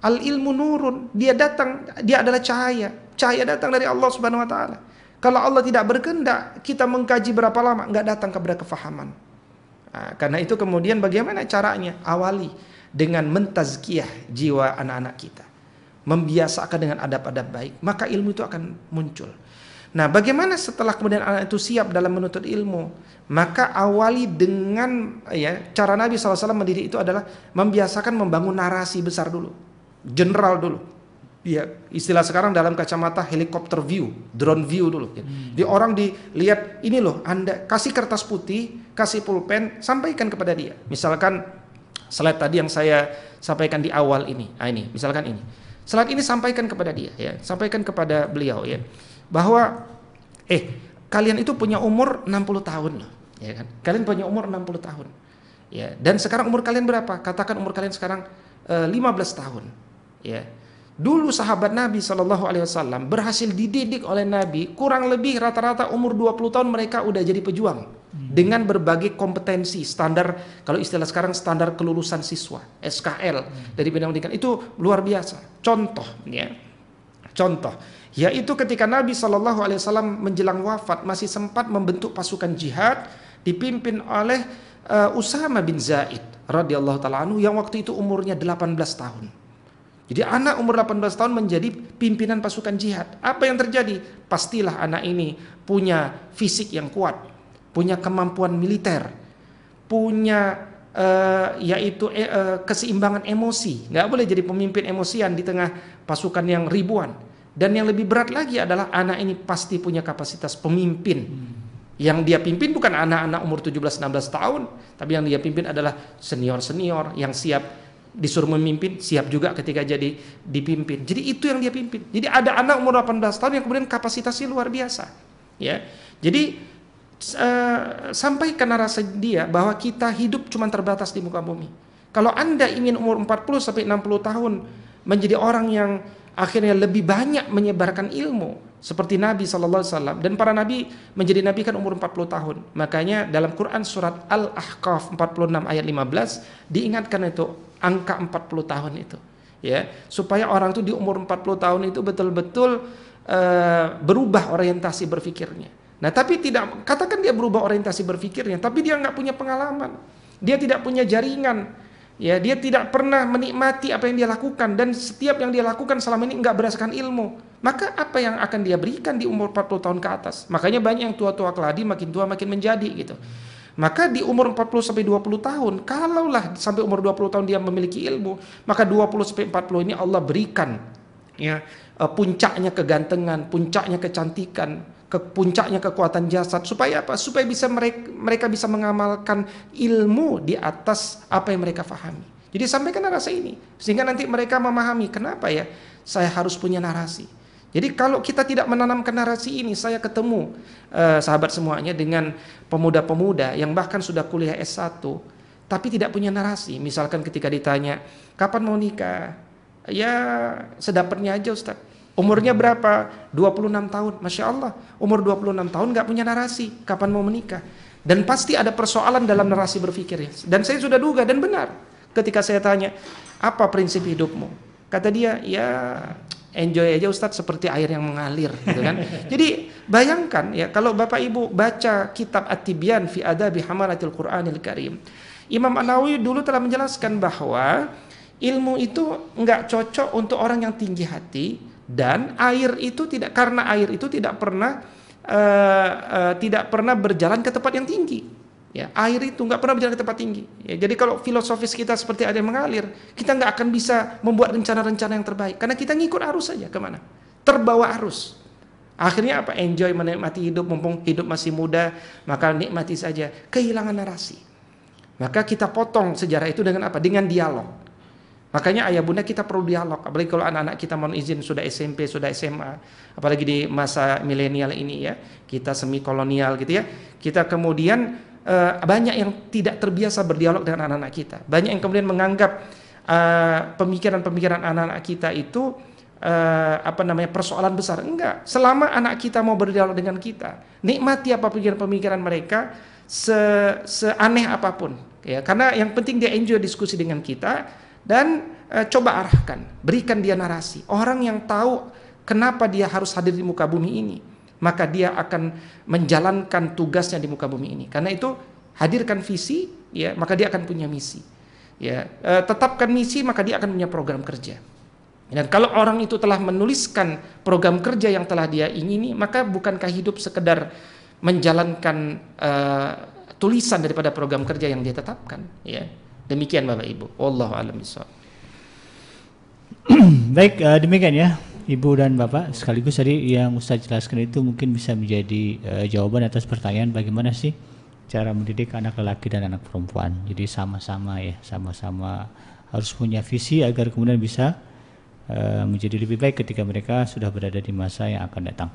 Al ilmu nurun, dia datang, dia adalah cahaya. Cahaya datang dari Allah Subhanahu wa taala. Kalau Allah tidak berkehendak, kita mengkaji berapa lama nggak datang kepada kefahaman. Nah, karena itu kemudian bagaimana caranya? Awali dengan mentazkiyah jiwa anak-anak kita. Membiasakan dengan adab-adab baik, maka ilmu itu akan muncul. Nah, bagaimana setelah kemudian anak itu siap dalam menuntut ilmu? Maka awali dengan ya cara Nabi SAW mendidik itu adalah membiasakan membangun narasi besar dulu, general dulu ya istilah sekarang dalam kacamata helikopter view, drone view dulu. Ya. Hmm. Di orang dilihat ini loh, Anda kasih kertas putih, kasih pulpen, sampaikan kepada dia. Misalkan slide tadi yang saya sampaikan di awal ini. Nah ini, misalkan ini. Slide ini sampaikan kepada dia ya, sampaikan kepada beliau ya. Bahwa eh kalian itu punya umur 60 tahun loh, ya kan? Kalian punya umur 60 tahun. Ya, dan sekarang umur kalian berapa? Katakan umur kalian sekarang eh, 15 tahun. Ya Dulu sahabat Nabi Shallallahu Alaihi Wasallam berhasil dididik oleh Nabi kurang lebih rata-rata umur 20 tahun mereka udah jadi pejuang hmm. dengan berbagai kompetensi standar kalau istilah sekarang standar kelulusan siswa SKL hmm. dari bidang pendidikan itu luar biasa. Contoh ya, contoh yaitu ketika Nabi Shallallahu Alaihi Wasallam menjelang wafat masih sempat membentuk pasukan jihad dipimpin oleh uh, Usama bin Zaid radhiyallahu taala yang waktu itu umurnya 18 tahun. Jadi anak umur 18 tahun menjadi pimpinan pasukan jihad. Apa yang terjadi? Pastilah anak ini punya fisik yang kuat, punya kemampuan militer, punya uh, yaitu uh, keseimbangan emosi. Nggak boleh jadi pemimpin emosian di tengah pasukan yang ribuan. Dan yang lebih berat lagi adalah anak ini pasti punya kapasitas pemimpin. Yang dia pimpin bukan anak-anak umur 17-16 tahun, tapi yang dia pimpin adalah senior-senior yang siap disuruh memimpin siap juga ketika jadi dipimpin. Jadi itu yang dia pimpin. Jadi ada anak umur 18 tahun yang kemudian kapasitasnya luar biasa. Ya. Jadi uh, sampaikan narasi dia bahwa kita hidup cuma terbatas di muka bumi. Kalau Anda ingin umur 40 sampai 60 tahun menjadi orang yang akhirnya lebih banyak menyebarkan ilmu, seperti Nabi Shallallahu Alaihi Wasallam dan para Nabi menjadi Nabi kan umur 40 tahun makanya dalam Quran surat Al-Ahqaf 46 ayat 15 diingatkan itu angka 40 tahun itu ya supaya orang itu di umur 40 tahun itu betul-betul uh, berubah orientasi berpikirnya nah tapi tidak katakan dia berubah orientasi berpikirnya tapi dia nggak punya pengalaman dia tidak punya jaringan Ya, dia tidak pernah menikmati apa yang dia lakukan dan setiap yang dia lakukan selama ini enggak berdasarkan ilmu. Maka apa yang akan dia berikan di umur 40 tahun ke atas? Makanya banyak yang tua-tua keladi makin tua makin menjadi gitu. Maka di umur 40 sampai 20 tahun, kalaulah sampai umur 20 tahun dia memiliki ilmu, maka 20 sampai 40 ini Allah berikan ya eh, puncaknya kegantengan, puncaknya kecantikan, ke puncaknya kekuatan jasad supaya apa? Supaya bisa mereka mereka bisa mengamalkan ilmu di atas apa yang mereka fahami. Jadi sampaikan narasi ini sehingga nanti mereka memahami kenapa ya saya harus punya narasi. Jadi kalau kita tidak menanamkan narasi ini, saya ketemu eh, sahabat semuanya dengan pemuda-pemuda yang bahkan sudah kuliah S1 tapi tidak punya narasi. Misalkan ketika ditanya, "Kapan mau nikah?" Ya, sedapatnya aja Ustaz. Umurnya berapa? 26 tahun. Masya Allah. Umur 26 tahun nggak punya narasi. Kapan mau menikah? Dan pasti ada persoalan dalam narasi berpikirnya. Dan saya sudah duga dan benar. Ketika saya tanya, apa prinsip hidupmu? Kata dia, ya enjoy aja Ustadz seperti air yang mengalir gitu kan. Jadi bayangkan ya kalau Bapak Ibu baca kitab At-Tibyan fi Adabi Hamalatil Qur'anil Karim. Imam An-Nawawi dulu telah menjelaskan bahwa ilmu itu nggak cocok untuk orang yang tinggi hati dan air itu tidak karena air itu tidak pernah uh, uh, tidak pernah berjalan ke tempat yang tinggi. Ya, air itu nggak pernah berjalan ke tempat tinggi. Ya, jadi kalau filosofis kita seperti ada yang mengalir, kita nggak akan bisa membuat rencana-rencana yang terbaik karena kita ngikut arus saja ke mana, terbawa arus. Akhirnya apa? Enjoy menikmati hidup, mumpung hidup masih muda, maka nikmati saja. Kehilangan narasi. Maka kita potong sejarah itu dengan apa? Dengan dialog. Makanya ayah bunda kita perlu dialog, apalagi kalau anak-anak kita mau izin sudah SMP, sudah SMA, apalagi di masa milenial ini ya, kita semi kolonial gitu ya. Kita kemudian uh, banyak yang tidak terbiasa berdialog dengan anak-anak kita. Banyak yang kemudian menganggap pemikiran pemikiran-pemikiran anak-anak kita itu uh, apa namanya persoalan besar. Enggak. Selama anak kita mau berdialog dengan kita, nikmati apa pemikiran-pemikiran mereka se seaneh apa pun ya. Karena yang penting dia enjoy diskusi dengan kita dan e, coba arahkan, berikan dia narasi. Orang yang tahu kenapa dia harus hadir di muka bumi ini, maka dia akan menjalankan tugasnya di muka bumi ini. Karena itu hadirkan visi, ya maka dia akan punya misi. Ya, e, tetapkan misi maka dia akan punya program kerja. Dan kalau orang itu telah menuliskan program kerja yang telah dia ingini, maka bukankah hidup sekedar menjalankan uh, tulisan daripada program kerja yang dia tetapkan, ya. Demikian Bapak Ibu. Wallahu a'lam Baik, uh, demikian ya Ibu dan Bapak sekaligus tadi yang Ustaz jelaskan itu mungkin bisa menjadi uh, jawaban atas pertanyaan bagaimana sih cara mendidik anak lelaki dan anak perempuan. Jadi sama-sama ya, sama-sama harus punya visi agar kemudian bisa uh, menjadi lebih baik ketika mereka sudah berada di masa yang akan datang.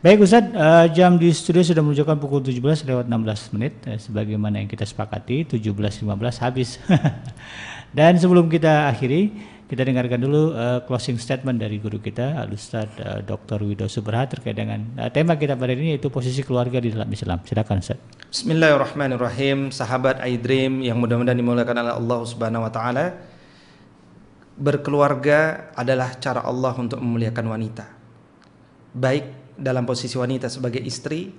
Baik Ustaz, uh, jam di studio sudah menunjukkan pukul 17 lewat 16 menit uh, sebagaimana yang kita sepakati 17.15 habis. Dan sebelum kita akhiri, kita dengarkan dulu uh, closing statement dari guru kita Al Ustaz uh, Dr. Wido Subraha terkait dengan uh, tema kita pada hari ini yaitu posisi keluarga di dalam Islam. Silakan Ustaz. Bismillahirrahmanirrahim. Sahabat iDream yang mudah-mudahan dimuliakan oleh Allah Subhanahu wa taala. Berkeluarga adalah cara Allah untuk memuliakan wanita. Baik dalam posisi wanita sebagai istri,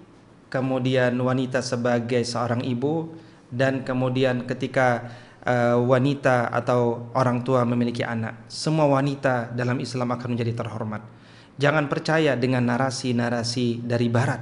kemudian wanita sebagai seorang ibu, dan kemudian ketika uh, wanita atau orang tua memiliki anak, semua wanita dalam Islam akan menjadi terhormat. Jangan percaya dengan narasi-narasi dari Barat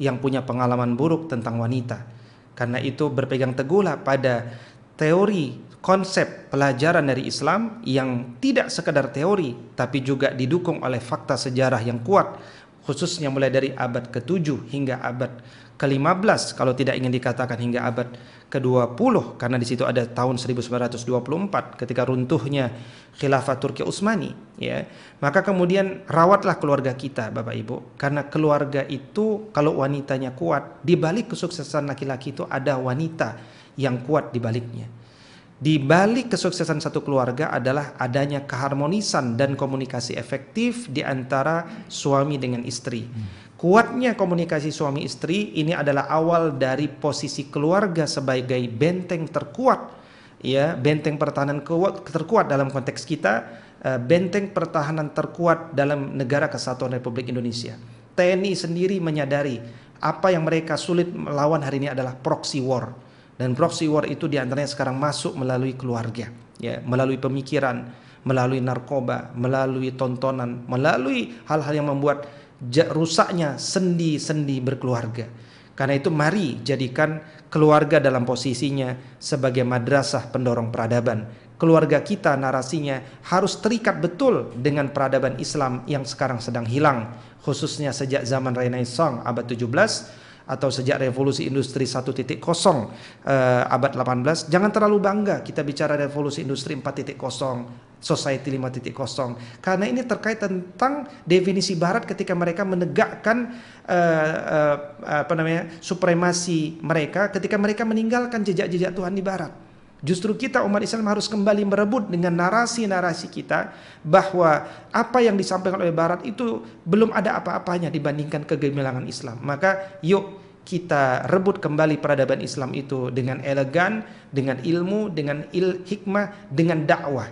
yang punya pengalaman buruk tentang wanita, karena itu berpegang teguhlah pada teori konsep pelajaran dari Islam yang tidak sekedar teori tapi juga didukung oleh fakta sejarah yang kuat khususnya mulai dari abad ke-7 hingga abad ke-15 kalau tidak ingin dikatakan hingga abad ke-20 karena di situ ada tahun 1924 ketika runtuhnya khilafah Turki Utsmani ya maka kemudian rawatlah keluarga kita Bapak Ibu karena keluarga itu kalau wanitanya kuat di balik kesuksesan laki-laki itu ada wanita yang kuat di baliknya di balik kesuksesan satu keluarga adalah adanya keharmonisan dan komunikasi efektif di antara suami dengan istri. Kuatnya komunikasi suami istri ini adalah awal dari posisi keluarga sebagai benteng terkuat ya, benteng pertahanan kuat, terkuat dalam konteks kita, eh, benteng pertahanan terkuat dalam negara kesatuan Republik Indonesia. TNI sendiri menyadari apa yang mereka sulit melawan hari ini adalah proxy war dan proxy war itu di antaranya sekarang masuk melalui keluarga, ya, melalui pemikiran, melalui narkoba, melalui tontonan, melalui hal-hal yang membuat rusaknya sendi-sendi berkeluarga. Karena itu mari jadikan keluarga dalam posisinya sebagai madrasah pendorong peradaban. Keluarga kita narasinya harus terikat betul dengan peradaban Islam yang sekarang sedang hilang. Khususnya sejak zaman Renaissance abad 17 atau sejak revolusi industri 1.0 uh, abad 18 jangan terlalu bangga kita bicara revolusi industri 4.0 society 5.0 karena ini terkait tentang definisi barat ketika mereka menegakkan uh, uh, apa namanya supremasi mereka ketika mereka meninggalkan jejak-jejak Tuhan di barat Justru kita umat Islam harus kembali merebut dengan narasi-narasi kita bahwa apa yang disampaikan oleh Barat itu belum ada apa-apanya dibandingkan kegemilangan Islam. Maka yuk kita rebut kembali peradaban Islam itu dengan elegan, dengan ilmu, dengan il hikmah, dengan dakwah,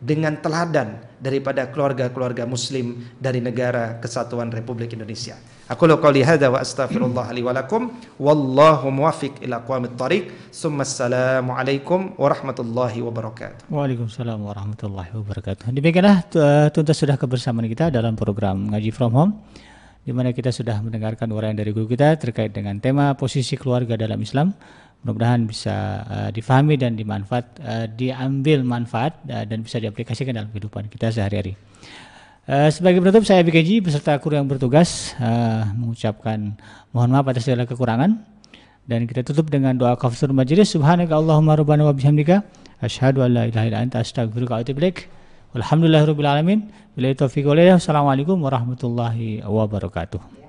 dengan teladan daripada keluarga-keluarga muslim dari negara kesatuan Republik Indonesia. Aku lu qouli hadza wa astaghfirullah li wa lakum wallahu muwaffiq ila aqwamit thariq. Assalamu alaikum warahmatullahi wabarakatuh. Waalaikumsalam warahmatullahi wabarakatuh. Demikianlah uh, tuntas sudah kebersamaan kita dalam program Ngaji From Home di mana kita sudah mendengarkan uraian dari guru kita terkait dengan tema posisi keluarga dalam Islam. Mudah-mudahan bisa uh, difahami dan dimanfaat, uh, diambil manfaat uh, dan bisa diaplikasikan dalam kehidupan kita sehari-hari. Uh, sebagai penutup saya BKJ beserta kru yang bertugas uh, mengucapkan mohon maaf atas segala kekurangan dan kita tutup dengan doa kafir majelis subhanaka allahumma rabbana wa bihamdika Asyhadu an la ilaha illa anta astaghfiruka wa atubu ilaik. Walhamdulillahirabbil alamin. Billahi taufiq wal hidayah. Assalamualaikum warahmatullahi wabarakatuh.